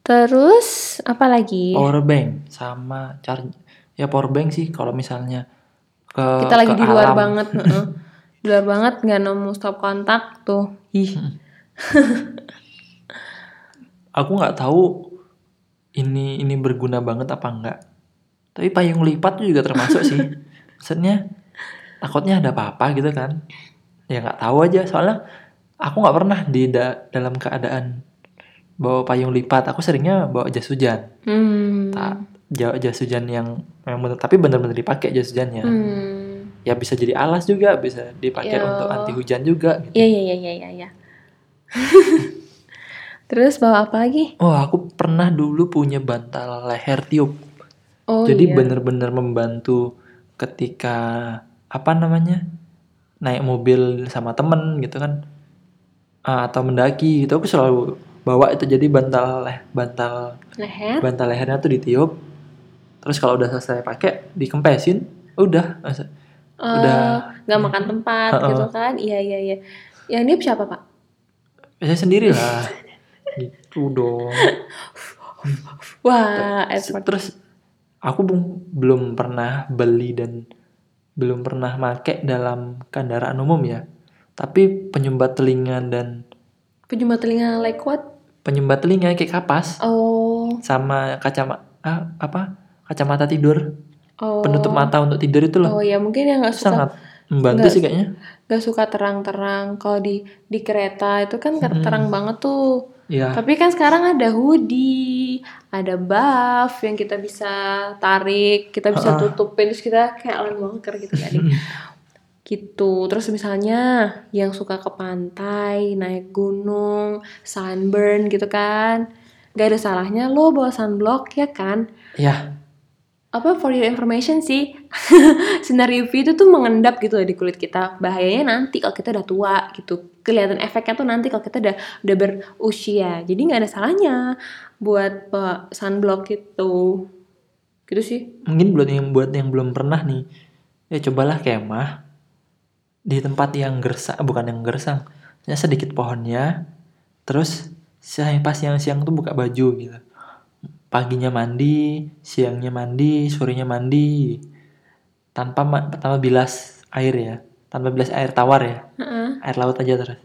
Speaker 2: Terus apa lagi?
Speaker 1: Power bank sama charge ya power bank sih kalau misalnya ke
Speaker 2: kita lagi
Speaker 1: ke
Speaker 2: di luar
Speaker 1: alam.
Speaker 2: banget di luar banget nggak nemu stop kontak tuh ih [laughs]
Speaker 1: Aku nggak tahu ini ini berguna banget apa enggak. Tapi payung lipat juga termasuk sih. [laughs] Maksudnya takutnya ada apa-apa gitu kan. Ya nggak tahu aja soalnya aku nggak pernah di da- dalam keadaan bawa payung lipat. Aku seringnya bawa jas hujan.
Speaker 2: hmm.
Speaker 1: Tak ja- jas hujan yang memang bener, tapi bener-bener dipakai jas hujannya.
Speaker 2: Hmm.
Speaker 1: Ya bisa jadi alas juga, bisa dipakai
Speaker 2: Yo.
Speaker 1: untuk anti hujan juga. Gitu.
Speaker 2: iya iya iya iya iya iya [laughs] terus bawa apa lagi?
Speaker 1: Oh, aku pernah dulu punya bantal leher tiup.
Speaker 2: oh
Speaker 1: Jadi
Speaker 2: iya.
Speaker 1: bener-bener membantu ketika apa namanya naik mobil sama temen gitu kan. Ah, atau mendaki gitu aku selalu bawa itu. Jadi bantal leh bantal
Speaker 2: leher?
Speaker 1: bantal lehernya tuh ditiup. Terus kalau udah selesai pakai dikempesin udah.
Speaker 2: Eh,
Speaker 1: udah.
Speaker 2: nggak makan tempat
Speaker 1: Heeh.
Speaker 2: gitu kan? Iya iya iya. Yang ini siapa pak?
Speaker 1: Saya sendiri lah [laughs] gitu dong. [laughs]
Speaker 2: Wah
Speaker 1: Terus-
Speaker 2: effort.
Speaker 1: terus aku bung- belum pernah beli dan belum pernah make dalam kendaraan umum ya. Tapi penyumbat telinga dan
Speaker 2: penyumbat telinga like what?
Speaker 1: Penyumbat telinga kayak kapas.
Speaker 2: Oh.
Speaker 1: Sama kacamata apa? Kacamata tidur.
Speaker 2: Oh.
Speaker 1: Penutup mata untuk tidur itu loh.
Speaker 2: Oh ya mungkin yang nggak suka
Speaker 1: sangat membantu
Speaker 2: Nggak.
Speaker 1: sih kayaknya.
Speaker 2: nggak suka terang-terang. Kalau di di kereta itu kan
Speaker 1: Hmm.
Speaker 2: terang banget tuh
Speaker 1: Ya,
Speaker 2: tapi kan sekarang ada hoodie ada buff yang kita bisa tarik kita bisa
Speaker 1: Ha-ha.
Speaker 2: tutupin terus kita kayak Alan Walker gitu tadi [laughs] gitu. Terus misalnya yang suka ke pantai naik gunung sunburn gitu kan. Gak ada salahnya lo bawa sunblock ya kan?
Speaker 1: Ya
Speaker 2: apa for your information sih? [laughs] Sinar UV itu tuh mengendap gitu di kulit kita. Bahayanya nanti kalau kita udah tua gitu kelihatan efeknya tuh nanti kalau kita udah udah berusia. Jadi nggak ada salahnya buat sunblock gitu gitu sih.
Speaker 1: Mungkin buat yang buat yang belum pernah nih ya cobalah kemah di tempat yang gersang bukan yang gersang ya sedikit pohonnya terus siang pas siang-siang tuh buka baju gitu. Paginya mandi siangnya mandi sorenya mandi tanpa tanpa bilas air ya tanpa bilas air tawar ya?
Speaker 2: Heeh.
Speaker 1: air laut aja terus.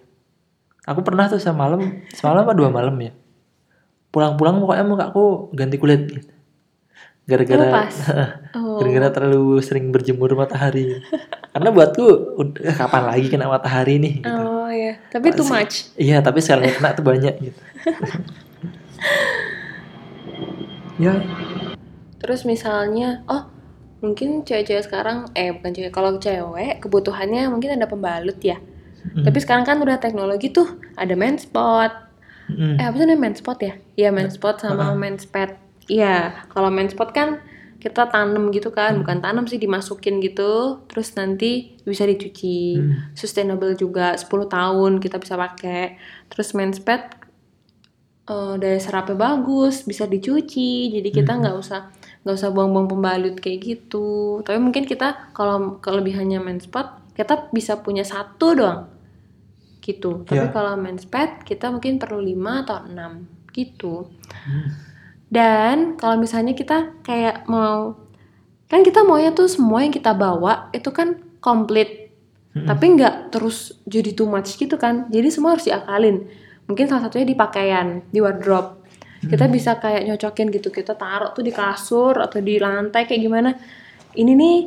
Speaker 1: Aku pernah tuh semalam semalam apa dua malam ya? Pulang-pulang pokoknya mukaku ganti kulit. Gitu. gara-gara [laughs]
Speaker 2: oh.
Speaker 1: gara-gara terlalu sering berjemur matahari. Karena buatku udah kapan lagi kena matahari nih gitu.
Speaker 2: oh ya tapi too much?
Speaker 1: Iya tapi sekali kena tuh banyak gitu. [laughs] Ya.
Speaker 2: Terus misalnya oh mungkin cewek-cewek sekarang eh bukan cewek kalau cewek kebutuhannya mungkin ada pembalut ya
Speaker 1: Mm.
Speaker 2: tapi sekarang kan udah teknologi tuh ada menspot
Speaker 1: Mm.
Speaker 2: Eh apa sih namanya menspot ya? Iya menspot sama
Speaker 1: Heeh.
Speaker 2: menspad. Iya kalau menspot kan kita tanam gitu kan, bukan tanam sih dimasukin gitu, terus nanti bisa dicuci.
Speaker 1: Hmm.
Speaker 2: Sustainable juga 10 tahun kita bisa pakai. Terus menspad eh daya serapnya bagus, bisa dicuci, jadi kita
Speaker 1: Mhm.
Speaker 2: nggak usah nggak usah buang-buang pembalut kayak gitu. Tapi mungkin kita kalau kelebihannya menspot kita bisa punya satu doang gitu. Tapi
Speaker 1: Ya.
Speaker 2: kalau pad kita mungkin perlu 5 atau 6 gitu.
Speaker 1: Hmm.
Speaker 2: Dan kalau misalnya kita kayak mau kan kita maunya tuh semua yang kita bawa itu kan komplit,
Speaker 1: Mm.
Speaker 2: tapi nggak terus jadi too much gitu kan. Jadi semua harus diakalin. Mungkin salah satunya di pakaian, di wardrobe. Kita bisa kayak nyocokin gitu, kita taruh tuh di kasur atau di lantai kayak gimana. Ini nih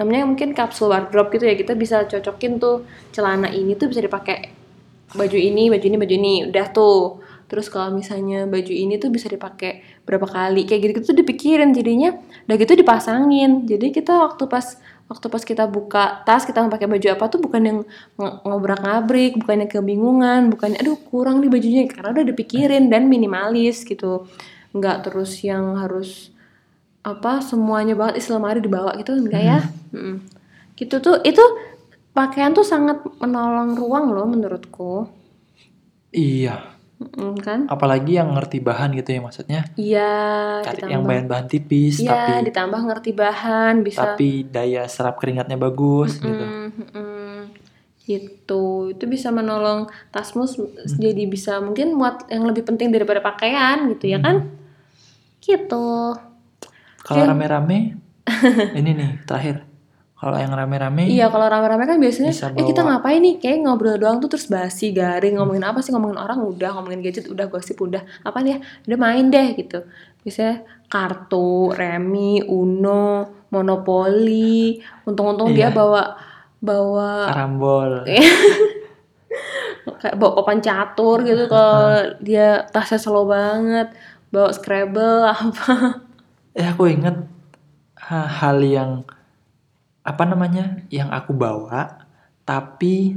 Speaker 2: namanya mungkin kapsul wardrobe gitu ya. Kita bisa cocokin tuh celana ini tuh bisa dipakai baju ini, baju ini, baju ini. Udah tuh. Terus kalau misalnya baju ini tuh bisa dipakai berapa kali kayak gitu-gitu tuh dipikirin jadinya udah gitu dipasangin. Jadi kita waktu pas waktu pas kita buka tas kita mau pakai baju apa tuh bukan yang ngobrak-ngabrik, bukan yang kebingungan, bukan aduh kurang nih bajunya karena udah dipikirin dan minimalis gitu. Nggak terus yang harus apa semuanya banget isi lemari dibawa gitu enggak ya? Mm. Gitu tuh itu pakaian tuh sangat menolong ruang loh menurutku.
Speaker 1: Iya,
Speaker 2: Mm, kan?
Speaker 1: apalagi yang ngerti bahan gitu ya maksudnya.
Speaker 2: Iya,
Speaker 1: yang bahan-bahan tipis
Speaker 2: Iya,
Speaker 1: tapi
Speaker 2: ditambah ngerti bahan bisa.
Speaker 1: tapi daya serap keringatnya bagus gitu.
Speaker 2: Mm, mm, gitu. Itu bisa menolong tasmu s- jadi bisa mungkin muat yang lebih penting daripada pakaian gitu ya kan? Gitu.
Speaker 1: Kalau rame-rame, [laughs] ini nih terakhir. Kalau yang rame-rame,
Speaker 2: Iya, kalau rame-rame kan biasanya eh kita ngapain nih? Kayak ngobrol doang tuh terus basi, garing, ngomongin apa sih? Ngomongin orang udah, ngomongin gadget udah, gosip udah. Apa nih ya? Udah main deh gitu. Biasanya kartu, remi, uno, monopoli. Untung-untung dia
Speaker 1: Iya.
Speaker 2: bawa bawa
Speaker 1: karambol. [laughs]
Speaker 2: kayak bawa papan catur gitu kalau dia tasnya slow banget. Bawa Scrabble [laughs] apa.
Speaker 1: Eh aku inget ha- hal yang apa namanya yang aku bawa tapi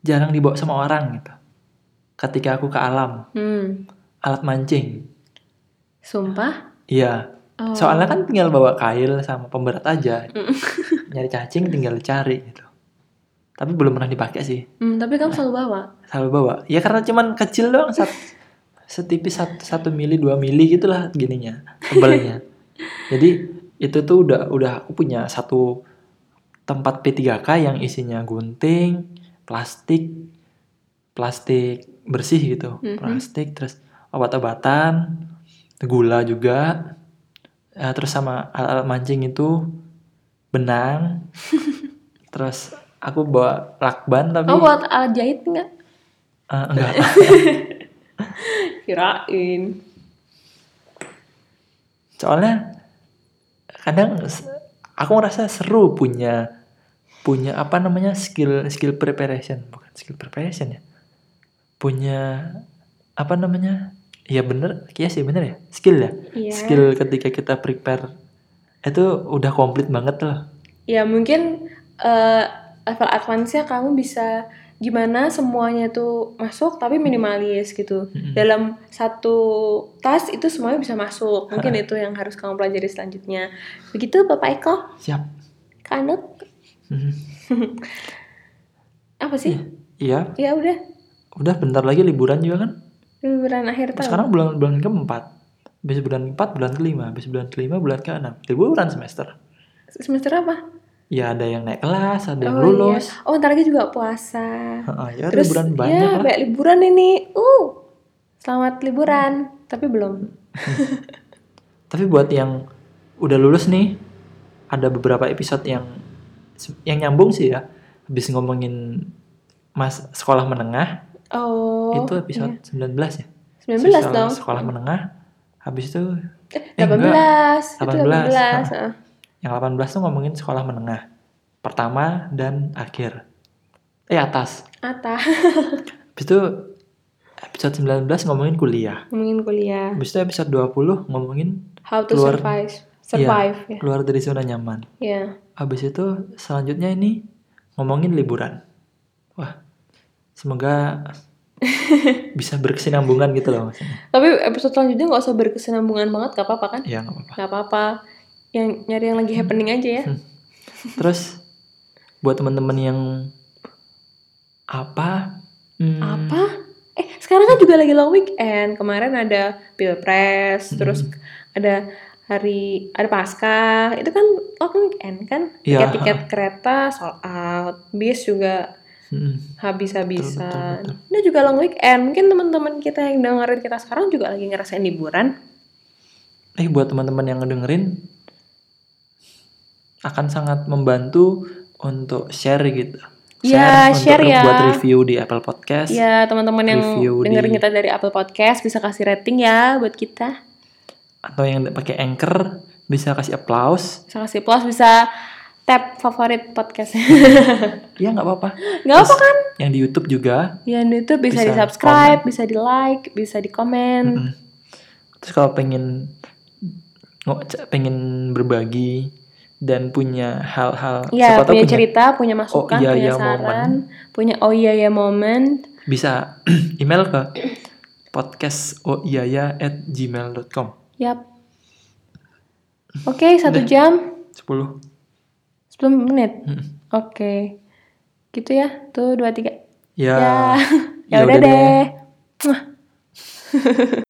Speaker 1: jarang dibawa sama orang gitu. Ketika aku ke alam,
Speaker 2: Hmm.
Speaker 1: alat mancing.
Speaker 2: Sumpah?
Speaker 1: Iya.
Speaker 2: Oh.
Speaker 1: Soalnya kan tinggal bawa kail sama pemberat aja. [laughs] Nyari cacing tinggal cari gitu. Tapi belum pernah dipakai sih.
Speaker 2: Hmm, tapi kamu selalu bawa.
Speaker 1: Selalu bawa. Ya karena cuman kecil doang sat, setipis satu, satu mili dua mili gitulah gininya tebelnya. [laughs] Jadi itu tuh udah udah aku punya satu tempat P3K yang isinya gunting, plastik, plastik bersih gitu,
Speaker 2: Mhm.
Speaker 1: plastik terus obat-obatan, gula juga, ya, terus sama alat-alat mancing itu benang, [laughs] terus aku bawa lakban tapi
Speaker 2: Kamu buat alat jahit nggak?
Speaker 1: eh, enggak. [laughs]
Speaker 2: Kirain.
Speaker 1: soalnya kadang aku ngerasa seru punya punya apa namanya skill skill preparation. Bukan skill preparation ya. Punya apa namanya? Ya bener iya sih bener ya. Skill ya.
Speaker 2: Iya.
Speaker 1: skill ketika kita prepare itu udah komplit banget loh
Speaker 2: Ya mungkin eh, level advance-nya kamu bisa gimana semuanya tuh masuk tapi minimalis gitu.
Speaker 1: Mm-mm.
Speaker 2: Dalam satu tas itu semuanya bisa masuk. Mungkin itu yang harus kamu pelajari selanjutnya. Begitu Bapak Eko?
Speaker 1: siap
Speaker 2: Kanut?
Speaker 1: Mhm. [laughs]
Speaker 2: Apa sih?
Speaker 1: iya
Speaker 2: Ya udah.
Speaker 1: udah bentar lagi liburan juga kan
Speaker 2: Liburan akhir tahun.
Speaker 1: sekarang bulan bulan keempat habis bulan keempat bulan kelima habis bulan kelima bulan keenam liburan semester
Speaker 2: Semester apa?
Speaker 1: Ya ada yang naik kelas ada yang
Speaker 2: Oh,
Speaker 1: lulus
Speaker 2: iya. Oh, ntar lagi juga puasa.
Speaker 1: Ya
Speaker 2: Terus
Speaker 1: liburan banyak
Speaker 2: ya
Speaker 1: lah
Speaker 2: banyak liburan ini. Uh. Selamat liburan. Tapi belum. [laughs]
Speaker 1: tapi buat yang udah lulus nih ada beberapa episode yang yang nyambung sih ya habis ngomongin mas sekolah menengah
Speaker 2: Oh.
Speaker 1: itu episode 19 ya
Speaker 2: 19
Speaker 1: Sekolah-
Speaker 2: dong.
Speaker 1: sekolah menengah habis itu
Speaker 2: Eh,
Speaker 1: Eh,
Speaker 2: 18. Itu
Speaker 1: 18.
Speaker 2: 18. heeh.
Speaker 1: Yang 18 tuh ngomongin sekolah menengah pertama dan akhir eh atas
Speaker 2: Atas. [laughs]
Speaker 1: habis itu episode 19 ngomongin kuliah
Speaker 2: Ngomongin kuliah.
Speaker 1: habis itu episode 20 ngomongin
Speaker 2: How to
Speaker 1: Keluar-
Speaker 2: survive. Survive ya.
Speaker 1: keluar dari zona nyaman
Speaker 2: Ya.
Speaker 1: habis itu selanjutnya ini ngomongin liburan wah semoga [laughs] bisa berkesinambungan gitu loh maksudnya
Speaker 2: Tapi episode selanjutnya nggak usah berkesinambungan banget, gak apa-apa kan?
Speaker 1: ya nggak apa-apa
Speaker 2: Gak apa-apa. Yang nyari yang lagi happening aja ya.
Speaker 1: terus buat teman-teman yang apa hmm,
Speaker 2: Apa? Eh, sekarang kan juga lagi long weekend. Kemarin ada pilpres, terus ada hari ada pasca. Itu kan long weekend kan?
Speaker 1: Iya.
Speaker 2: Tiket-tiket kereta sold out, bis juga
Speaker 1: hmm,
Speaker 2: habis-habisan. Ini juga long weekend. Mungkin teman-teman kita yang dengerin kita sekarang juga lagi ngerasain liburan.
Speaker 1: eh buat teman-teman yang ngedengerin akan sangat membantu untuk share gitu
Speaker 2: Iya,
Speaker 1: untuk
Speaker 2: share ya.
Speaker 1: buat review di Apple Podcast
Speaker 2: Ya, teman-teman yang dengerin
Speaker 1: di-
Speaker 2: kita dari Apple Podcast bisa kasih rating ya buat kita.
Speaker 1: atau yang pakai Anchor bisa kasih applause
Speaker 2: Bisa kasih plus, bisa tap favorit podcastnya. [laughs]
Speaker 1: ya nggak apa-apa
Speaker 2: Nggak apa kan?
Speaker 1: yang di YouTube juga
Speaker 2: Ya, di YouTube bisa,
Speaker 1: Bisa
Speaker 2: di subscribe, bisa di like, bisa di komen.
Speaker 1: Mm-mm. terus kalau pengen pengen berbagi dan punya hal-hal
Speaker 2: Ya,
Speaker 1: tahu
Speaker 2: punya cerita, punya masukan,
Speaker 1: iya,
Speaker 2: punya
Speaker 1: iya,
Speaker 2: saran, punya oh iya ya moment.
Speaker 1: bisa [clears throat] email ke podcast oiaya at gmail.com
Speaker 2: Yap. Oke, satu jam
Speaker 1: 10
Speaker 2: 10 menit.
Speaker 1: Mm.
Speaker 2: Oke. Gitu ya. Tuh, dua, tiga.
Speaker 1: ya
Speaker 2: Ya. [laughs]
Speaker 1: ya
Speaker 2: ya udah
Speaker 1: udah deh.
Speaker 2: deh. [laughs]